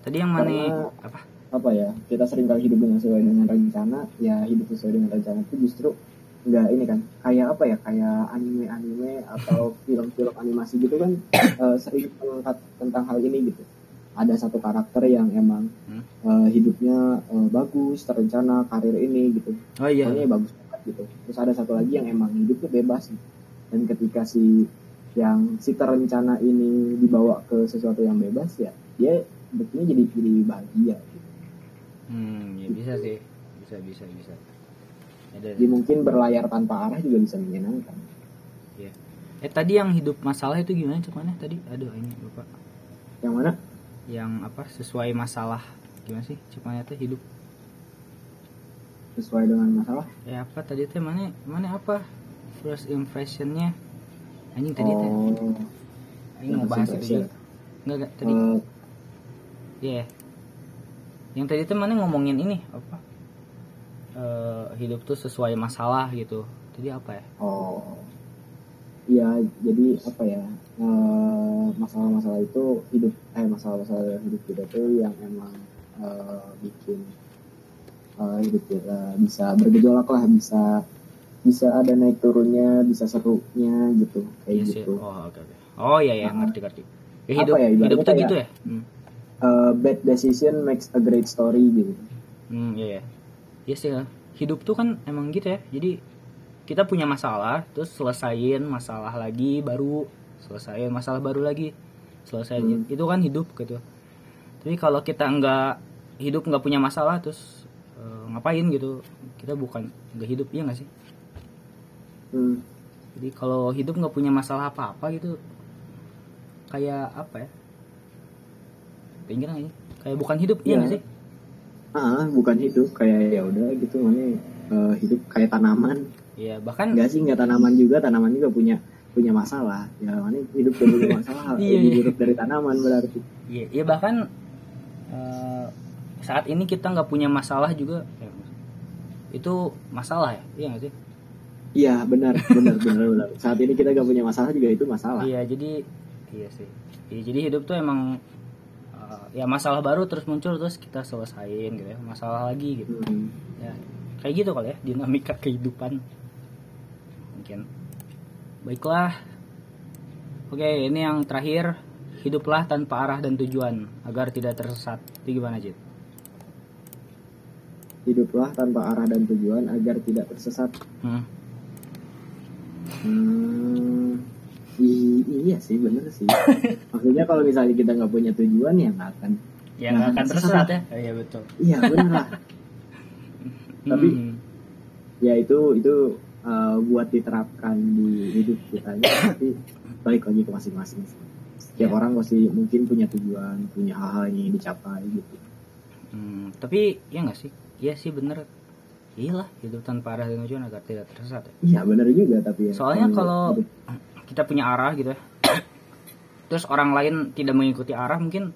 Tadi yang mana Karena- apa? apa ya kita sering kali hidup dengan sesuai dengan rencana ya hidup sesuai dengan rencana itu justru nggak ini kan kayak apa ya kayak anime-anime atau film-film animasi gitu kan eh, sering mengangkat tentang hal ini gitu ada satu karakter yang emang Hmm. eh, hidupnya eh, bagus terencana karir ini gitu Oh iya. pokoknya bagus banget gitu terus ada satu lagi yang emang hidupnya bebas gitu. dan ketika si yang si terencana ini dibawa ke sesuatu yang bebas ya dia hidupnya jadi jadi bahagia gitu. Hmm, ya bisa sih. Bisa bisa bisa. Ada. jadi mungkin berlayar tanpa arah juga bisa menyenangkan Eh tadi yang hidup masalah itu gimana cuman tadi? Aduh ini lupa. yang mana Yang apa sesuai masalah gimana sih cuman tuh hidup? sesuai dengan masalah Ya apa tadi teh mana mana apa first impressionnya? Anjing tadi teh. oh Anjing mau bahas itu juga. Enggak enggak tadi. Eh, Iya. Yang tadi tuh mana ngomongin ini apa? Eh hidup tuh sesuai masalah gitu. Jadi apa ya? oh iya jadi apa ya eh, masalah-masalah itu hidup eh masalah-masalah hidup kita tuh yang emang eh, bikin eh, hidup kita bisa bergejolak lah bisa bisa ada naik turunnya bisa serunya gitu kayak Iya sih. gitu Oh oke oke. Oh iya ya Nah, ngerti ngerti. Ya, hidup ya, hidup tuh gitu ya? Hmm. Eh, bad decision makes a great story gitu Hmm, iya ya. Iya sih. ya. Hidup tuh kan emang gitu ya. Jadi kita punya masalah, terus selesaiin masalah lagi baru, selesaiin masalah baru lagi, selesaiin Hmm. itu kan hidup gitu. Tapi kalau kita nggak hidup nggak punya masalah, terus eh, ngapain gitu? Kita bukan nggak hidup ya nggak sih? Hmm. Jadi kalau hidup nggak punya masalah apa-apa gitu, kayak apa ya? Pinggir ini kayak bukan hidup iya Iya. nggak sih ah bukan hidup kayak ya udah gitu mana eh, hidup kayak tanaman iya bahkan enggak sih enggak tanaman juga tanaman juga punya punya masalah ya mana hidup gak punya masalah Iya, lebih iya. buruk dari tanaman berarti iya iya bahkan eh, saat ini kita nggak punya masalah juga ya, itu masalah ya iya nggak sih iya benar benar benar benar. Saat ini kita gak punya masalah juga itu masalah. Iya jadi iya sih. Iya, jadi hidup tuh emang eh, ya masalah baru terus muncul terus kita selesain gitu ya. Masalah lagi gitu. Hmm. ya kayak gitu kali ya dinamika kehidupan. Mungkin. Baiklah. Oke ini yang terakhir. Hiduplah tanpa arah dan tujuan agar tidak tersesat. Itu gimana Jit? hiduplah tanpa arah dan tujuan agar tidak tersesat. Hmm. Hmm, i- iya sih bener sih. Maksudnya kalau misalnya kita nggak punya tujuan ya nggak akan. ya nggak akan tersesat ya Oh, iya betul Iya bener lah. Tapi Hmm. ya itu itu uh, buat diterapkan di hidup kita. Tapi balik lagi ke masing-masing. Setiap Ya. orang pasti mungkin punya tujuan, punya hal-hal yang ingin dicapai gitu. Hmm, tapi ya nggak sih iya sih bener iyalah hidup tanpa arah dan tujuan agar tidak tersesat ya. Iya bener juga tapi ya. Soalnya kalau hidup- kita punya arah gitu ya. Terus orang lain tidak mengikuti arah mungkin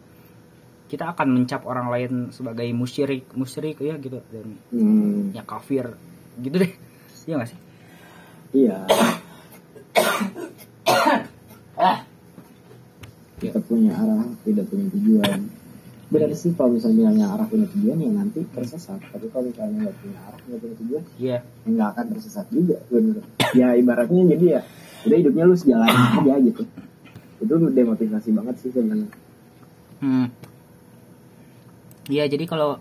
kita akan mencap orang lain sebagai musyrik, musyrik ya gitu dan Hmm, ya kafir gitu deh. Iya gak sih? iya. Ya. Kita punya arah, tidak punya tujuan. Benar sih kalau misalnya arah punya tujuan ya nanti tersesat. Tapi kalau misalnya nggak punya arah, nggak punya tujuan, Iya. ya nggak akan tersesat juga. Bener. Ya ibaratnya jadi ya, udah hidupnya lu sejalan aja gitu. Itu demotivasi banget sih sebenarnya. Hmm. Iya, jadi kalau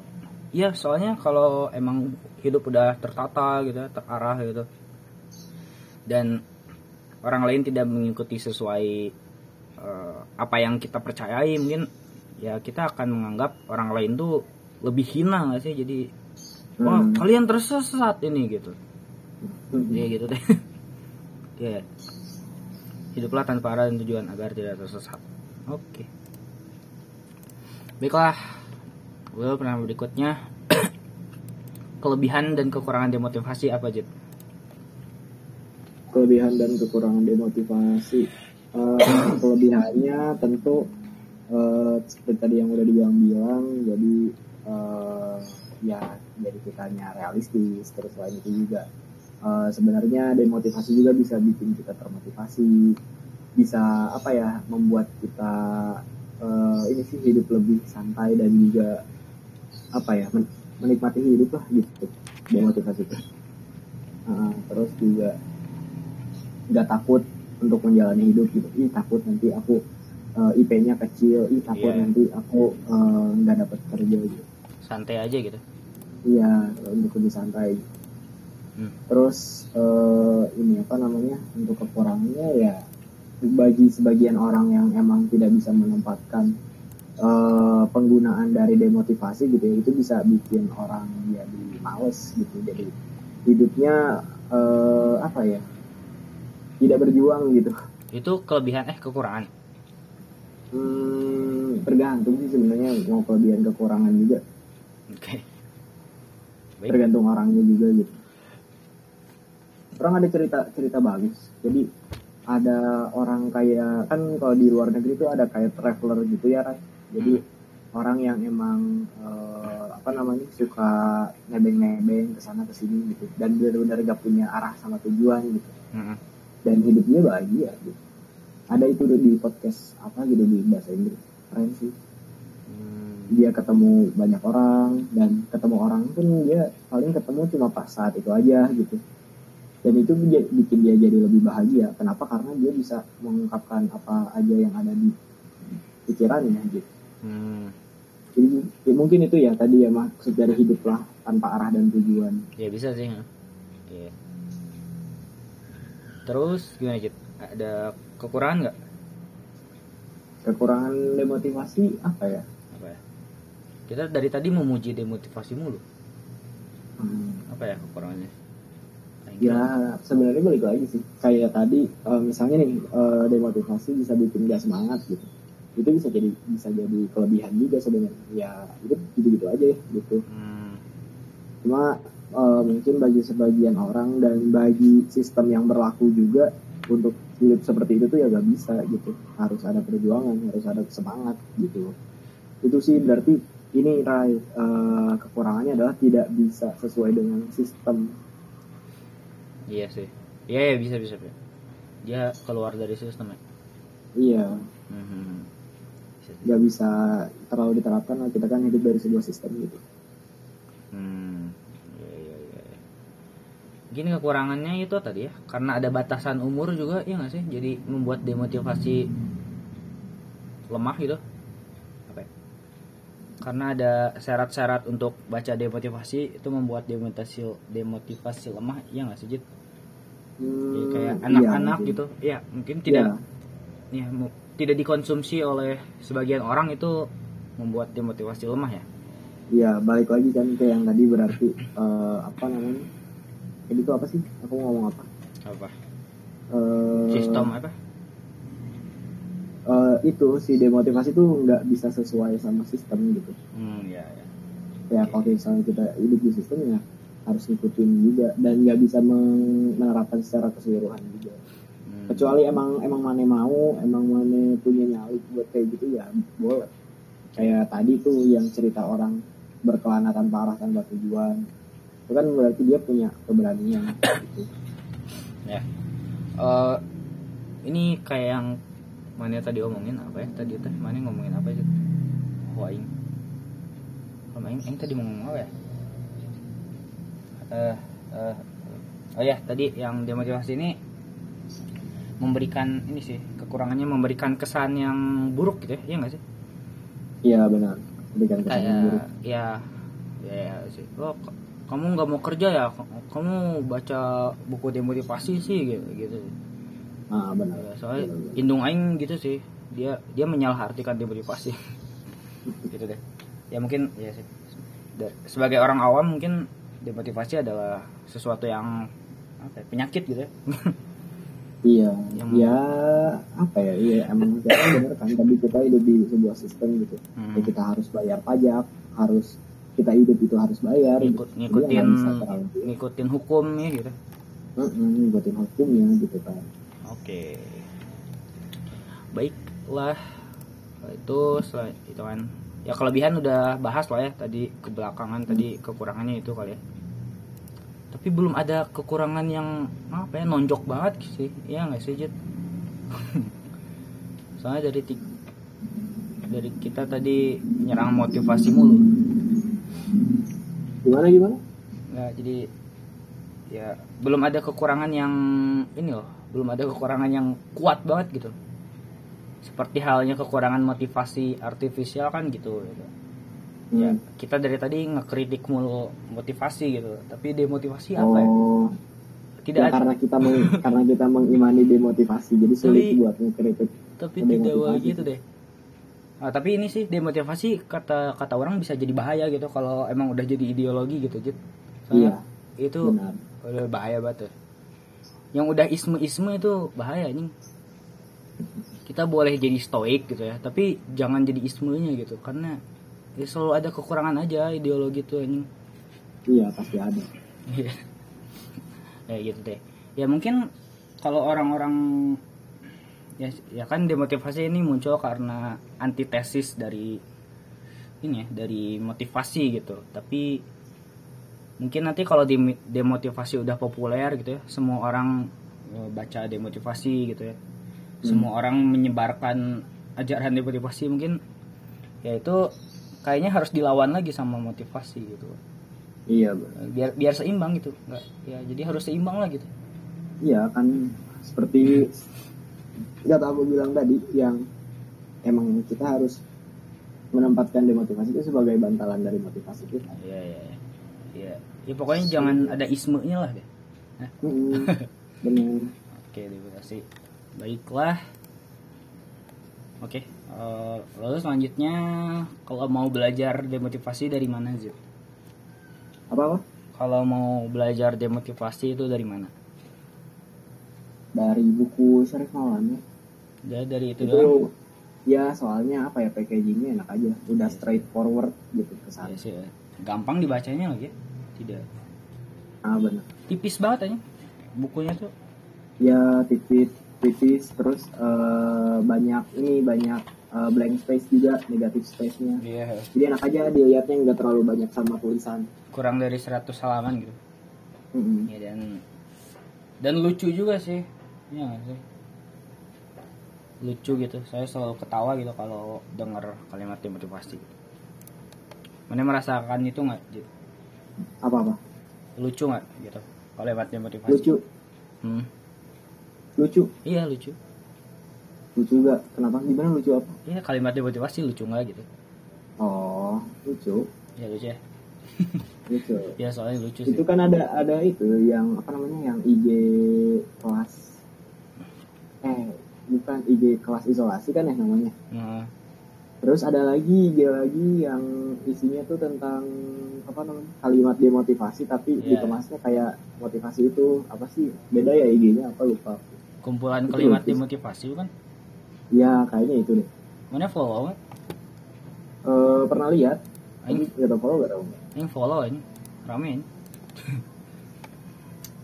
ya soalnya kalau emang hidup udah tertata gitu, terarah gitu. Dan orang lain tidak mengikuti sesuai eh, apa yang kita percayai mungkin ya kita akan menganggap orang lain tuh lebih hina nggak sih jadi wah Hmm. kalian tersesat ini gitu Hmm. ya gitu deh ya hiduplah tanpa arah dan tujuan agar tidak tersesat oke baiklah gue pernah berikutnya kelebihan dan kekurangan demotivasi apa Jit? Kelebihan dan kekurangan demotivasi. Eh, kelebihannya tentu eh, seperti tadi yang udah dibilang-bilang, jadi eh, ya jadi kitanya realistis. Terus selain itu juga eh, sebenarnya demotivasi juga bisa bikin kita termotivasi, bisa apa ya membuat kita eh, ini sih hidup lebih santai dan juga apa ya men- menikmati hidup lah gitu demotivasi itu. Eh, terus juga nggak takut untuk menjalani hidup gitu. Ih takut nanti aku eh, IP-nya kecil, ih takut Iya. nanti aku eh, nggak dapat kerja gitu. santai aja gitu Iya untuk lebih santai. Hmm. Terus eh, ini apa namanya untuk kekurangannya ya bagi sebagian orang yang emang tidak bisa menempatkan eh, penggunaan dari demotivasi gitu ya itu bisa bikin orang jadi males gitu jadi hidupnya eh, apa ya tidak berjuang gitu itu kelebihan eh kekurangan Hmm, tergantung sih sebenarnya mau kelebihan kekurangan juga. Oke. Baik. tergantung orangnya juga gitu. Orang ada cerita cerita bagus. Jadi ada orang kayak kan kalau di luar negeri itu ada kayak traveler gitu ya Ray. jadi orang yang emang eh, apa namanya suka nebeng-nebeng ke sana ke sini gitu. Dan benar-benar gak punya arah sama tujuan gitu. Mm-mm. dan hidupnya bahagia gitu ada itu di podcast apa gitu di bahasa Inggris. Keren sih. Hmm, dia ketemu banyak orang dan ketemu orang pun dia paling ketemu cuma pas saat itu aja gitu. Dan itu bikin dia jadi lebih bahagia. Kenapa? Karena dia bisa mengungkapkan apa aja yang ada di pikirannya gitu. Hmm. jadi ya mungkin itu ya tadi ya maksud dari hidup lah tanpa arah dan tujuan. Ya bisa sih ya. Iya. terus gimana Jit? ada kekurangan nggak? Kekurangan demotivasi apa ya? Apa ya? Kita dari tadi memuji demotivasi mulu. Hmm, apa ya kekurangannya? Ya sebenarnya balik lagi sih. Kayak tadi eh, misalnya nih eh, demotivasi bisa bikin dia semangat gitu. Itu bisa jadi bisa jadi kelebihan juga sebenarnya. Ya itu gitu gitu aja ya gitu. Hmm. cuma eh, mungkin bagi sebagian orang dan bagi sistem yang berlaku juga untuk hidup seperti itu tuh ya gak bisa gitu. Harus ada perjuangan harus ada semangat gitu. Itu sih berarti ini Rai eh, kekurangannya adalah tidak bisa sesuai dengan sistem. Iya sih. Iya ya, bisa bisa dia keluar dari sistem ya? Iya. Hmm. Bisa terlalu diterapkan kita kan hidup dari sebuah sistem gitu. Hmm. Iya, iya, iya. Gini kekurangannya itu tadi ya, karena ada batasan umur juga ya nggak sih, jadi membuat demotivasi lemah gitu. Apa ya? Karena ada syarat-syarat untuk baca demotivasi itu membuat demotivasi demotivasi lemah, ya nggak sih, Jit? Jadi Hmm, kayak iya, anak-anak mungkin. gitu, ya mungkin Iya. tidak ya mu- tidak dikonsumsi oleh sebagian orang itu membuat demotivasi lemah ya. Iya, balik lagi kan ke yang tadi berarti eh, apa namanya? Jadi itu apa sih? Aku ngomong apa? Apa? Eh, Sistem apa? eh, itu si demotivasi tuh nggak bisa sesuai sama sistem gitu. Hmm, ya, ya. Ya kalau misalnya kita hidup di sistem ya harus ngikutin juga dan nggak bisa men- menerapkan secara keseluruhan juga. Hmm. Kecuali emang emang mana mau, emang mana punya nyali buat kayak gitu ya boleh. Kayak tadi tuh yang cerita orang berkelana tanpa arah tanpa tujuan. Itu kan berarti dia punya keberanian gitu. ya. Eh, ini kayak yang mana tadi omongin apa ya? Tadi teh mana ngomongin apa sih? Aing. Oh aing, aing tadi mau ngomong apa ya? Eh eh, oh ya tadi yang demotivasi ini memberikan ini sih kekurangannya memberikan kesan yang buruk gitu ya iya nggak sih? Iya benar. Berikan kesan yang buruk. kayak ya ya, ya sih. K- kamu nggak mau kerja ya kamu baca buku demotivasi sih gitu gitu Ah benar. Ya, soalnya Benar, benar. indung aing gitu sih dia dia menyalahartikan demotivasi gitu deh ya mungkin ya sih sebagai orang awam mungkin demotivasi adalah sesuatu yang apa ya, penyakit gitu ya Iya. Yang- Ya apa ya? Iya emang kita benar kan tadi kita hidup di sebuah sistem gitu. Hmm. Ya, kita harus bayar pajak, harus kita hidup itu harus bayar. gitu. Ngikut, ngikutin ngikutin hukum ya gitu. Heeh, ngikutin hukumnya gitu kan. oke. Baiklah. Itu selain itu kan. Ya kelebihan udah bahas lah ya tadi kebelakangan tadi kekurangannya itu kali ya. Tapi belum ada kekurangan yang apa ya nonjok banget sih. Ya nggak sih Jet soalnya dari dari kita tadi nyerang motivasi mulu Gimana gimana? nggak jadi ya belum ada kekurangan yang ini loh belum ada kekurangan yang kuat banget gitu seperti halnya kekurangan motivasi artifisial kan gitu, gitu. ya Hmm. kita dari tadi ngekritik mulu motivasi gitu tapi demotivasi apa ya Oh, tidak ya, karena kita meng, karena kita mengimani demotivasi, jadi sulit Tapi- buat ngekritik. tapi tidak gitu deh Ah, tapi ini sih demotivasi kata kata orang bisa jadi bahaya gitu kalau emang udah jadi ideologi gitu Jit. Iya, itu benar. udah bahaya banget tuh. yang udah isme-isme itu bahaya nih kita boleh jadi stoik gitu ya tapi jangan jadi ismenya gitu karena ya selalu ada kekurangan aja ideologi tuh ini Iya pasti ada. Iya. kayak gitu deh ya mungkin kalau orang-orang ya ya kan demotivasi ini muncul karena antitesis dari ini ya dari motivasi gitu. Tapi mungkin nanti kalau demotivasi udah populer gitu ya semua orang eh, baca demotivasi gitu ya. Semua orang menyebarkan ajaran demotivasi mungkin ya itu kayaknya harus dilawan lagi sama motivasi gitu. Iya biar biar seimbang gitu. Nggak ya jadi harus seimbang lah gitu. Iya kan seperti nggak tahu aku bilang tadi yang emang kita harus menempatkan demotivasi itu sebagai bantalan dari motivasi kita. Iya iya iya. Iya. Ya pokoknya jangan ada ismenya lah deh. Mm-mm, Benar. Oke, terima kasih. Baiklah. Oke, eh, lalu selanjutnya kalau mau belajar demotivasi dari mana Zid? Apa apa? Kalau mau belajar demotivasi itu dari mana? Dari buku Syarif Maulana. Dari dari itu Itu doang. ya soalnya apa ya packagingnya enak aja udah straightforward gitu ke sana Ya sih, ya. gampang dibacanya lagi ya. Tidak ah benar tipis banget aja bukunya tuh. ya tipis tipis terus eh, banyak ini banyak eh, blank space juga negatif space nya Iya. jadi enak aja dilihatnya nggak terlalu banyak sama tulisan Kurang dari 100 halaman gitu. Mm-mm. Ya dan dan lucu juga sih. Iya nggak sih? Lucu gitu. Saya selalu ketawa gitu kalau dengar kalimat motivasi. Mana merasakan itu nggak? Jid? apa apa Lucu nggak gitu? Kalimat motivasi. lucu Hmm. lucu Iya lucu. lucu juga kenapa gimana lucu apa Iya kalimat motivasi lucu nggak gitu? oh lucu Ya lucu ya. lucu Ya soalnya lucu sih. itu kan ada ada itu yang apa namanya yang IG kelas eh bukan IG kelas isolasi kan ya namanya Nah, terus ada lagi IG lagi yang isinya tuh tentang apa namanya kalimat demotivasi tapi Iya. dikemasnya kayak motivasi itu apa sih beda ya IG-nya apa lupa kumpulan Itu kalimat lucu. demotivasi kan? ya kayaknya itu deh Mana follow? Eh, pernah lihat Tapi nggak tahu follow nggak tahu Yang follow ini rame ini.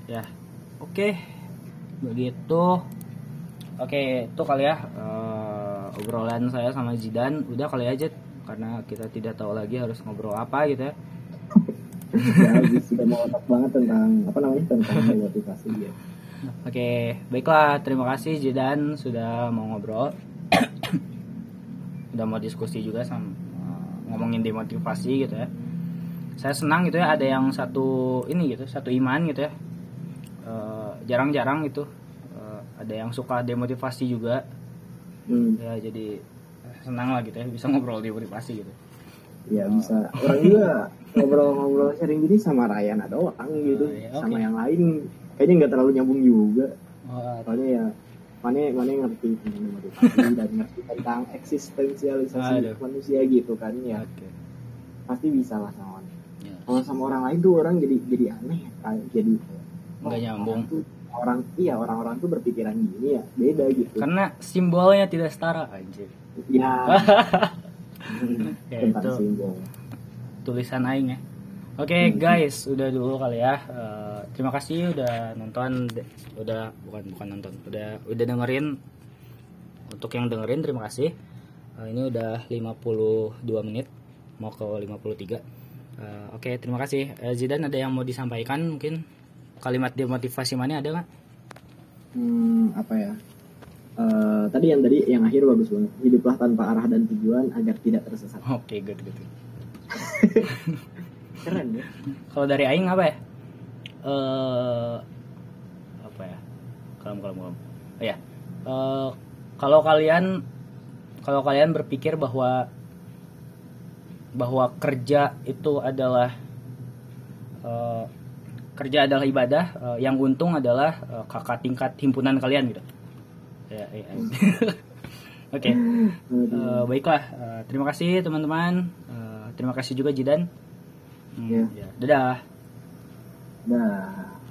ya, oke. Begitu. Oke, itu kali ya eh, obrolan saya sama Zidan. Udah kali aja karena kita tidak tahu lagi harus ngobrol apa gitu ya. ya habis sudah mau otak banget tentang apa namanya tentang demotivasi ya Oke, baiklah. Terima kasih Zidan sudah mau ngobrol. udah mau diskusi juga sama eh, ngomongin demotivasi gitu ya. Saya senang gitu ya ada yang satu ini gitu, satu iman gitu ya. Eh, jarang-jarang gitu eh, ada yang suka demotivasi juga. hmm. Ya jadi senang lah gitu ya bisa ngobrol demotivasi gitu. ya bisa orang juga ngobrol-ngobrol sharing gini sama Ryan ada orang gitu Oh, iya, sama yang lain kayaknya nggak terlalu nyambung juga Oh, soalnya ya mana mana ngerti tentang motivasi dan ngerti tentang eksistensialisasi Aduh. manusia gitu kan ya Oke. pasti bisa lah sama orang. Ya. kalau sama orang lain tuh orang jadi jadi aneh jadi Nggak nyambung. tuh orang iya orang-orang tuh berpikiran gini ya beda gitu Karena simbolnya tidak setara anjir. ya Ya, itu. simbol tulisan aing ya. Oke guys, udah dulu kali ya. Eh, terima kasih udah nonton, udah bukan bukan nonton, udah udah dengerin. Untuk yang dengerin terima kasih. Eh, ini udah 52 menit, mau ke 53. Eh, Oke, terima kasih. Eh, Zidan ada yang mau disampaikan mungkin kalimat demotivasi mana ada nggak? Hmm, apa ya? Eh, tadi yang tadi yang akhir bagus banget. Hiduplah tanpa arah dan tujuan agar tidak tersesat. Oke, good good. good. Keren ya. Kalau dari aing apa ya? Eh apa ya? Kalem kalem kalem. Oh, ya. Eh, kalau kalian kalau kalian berpikir bahwa bahwa kerja itu adalah kerja adalah ibadah, eh, yang untung adalah eh, kakak tingkat himpunan kalian gitu. Ya, ya, ya. Oke. Eh, baiklah, Eh, terima kasih teman-teman. Eh, terima kasih juga Jidan. Hmm, Ya. ya. Dadah. Nah.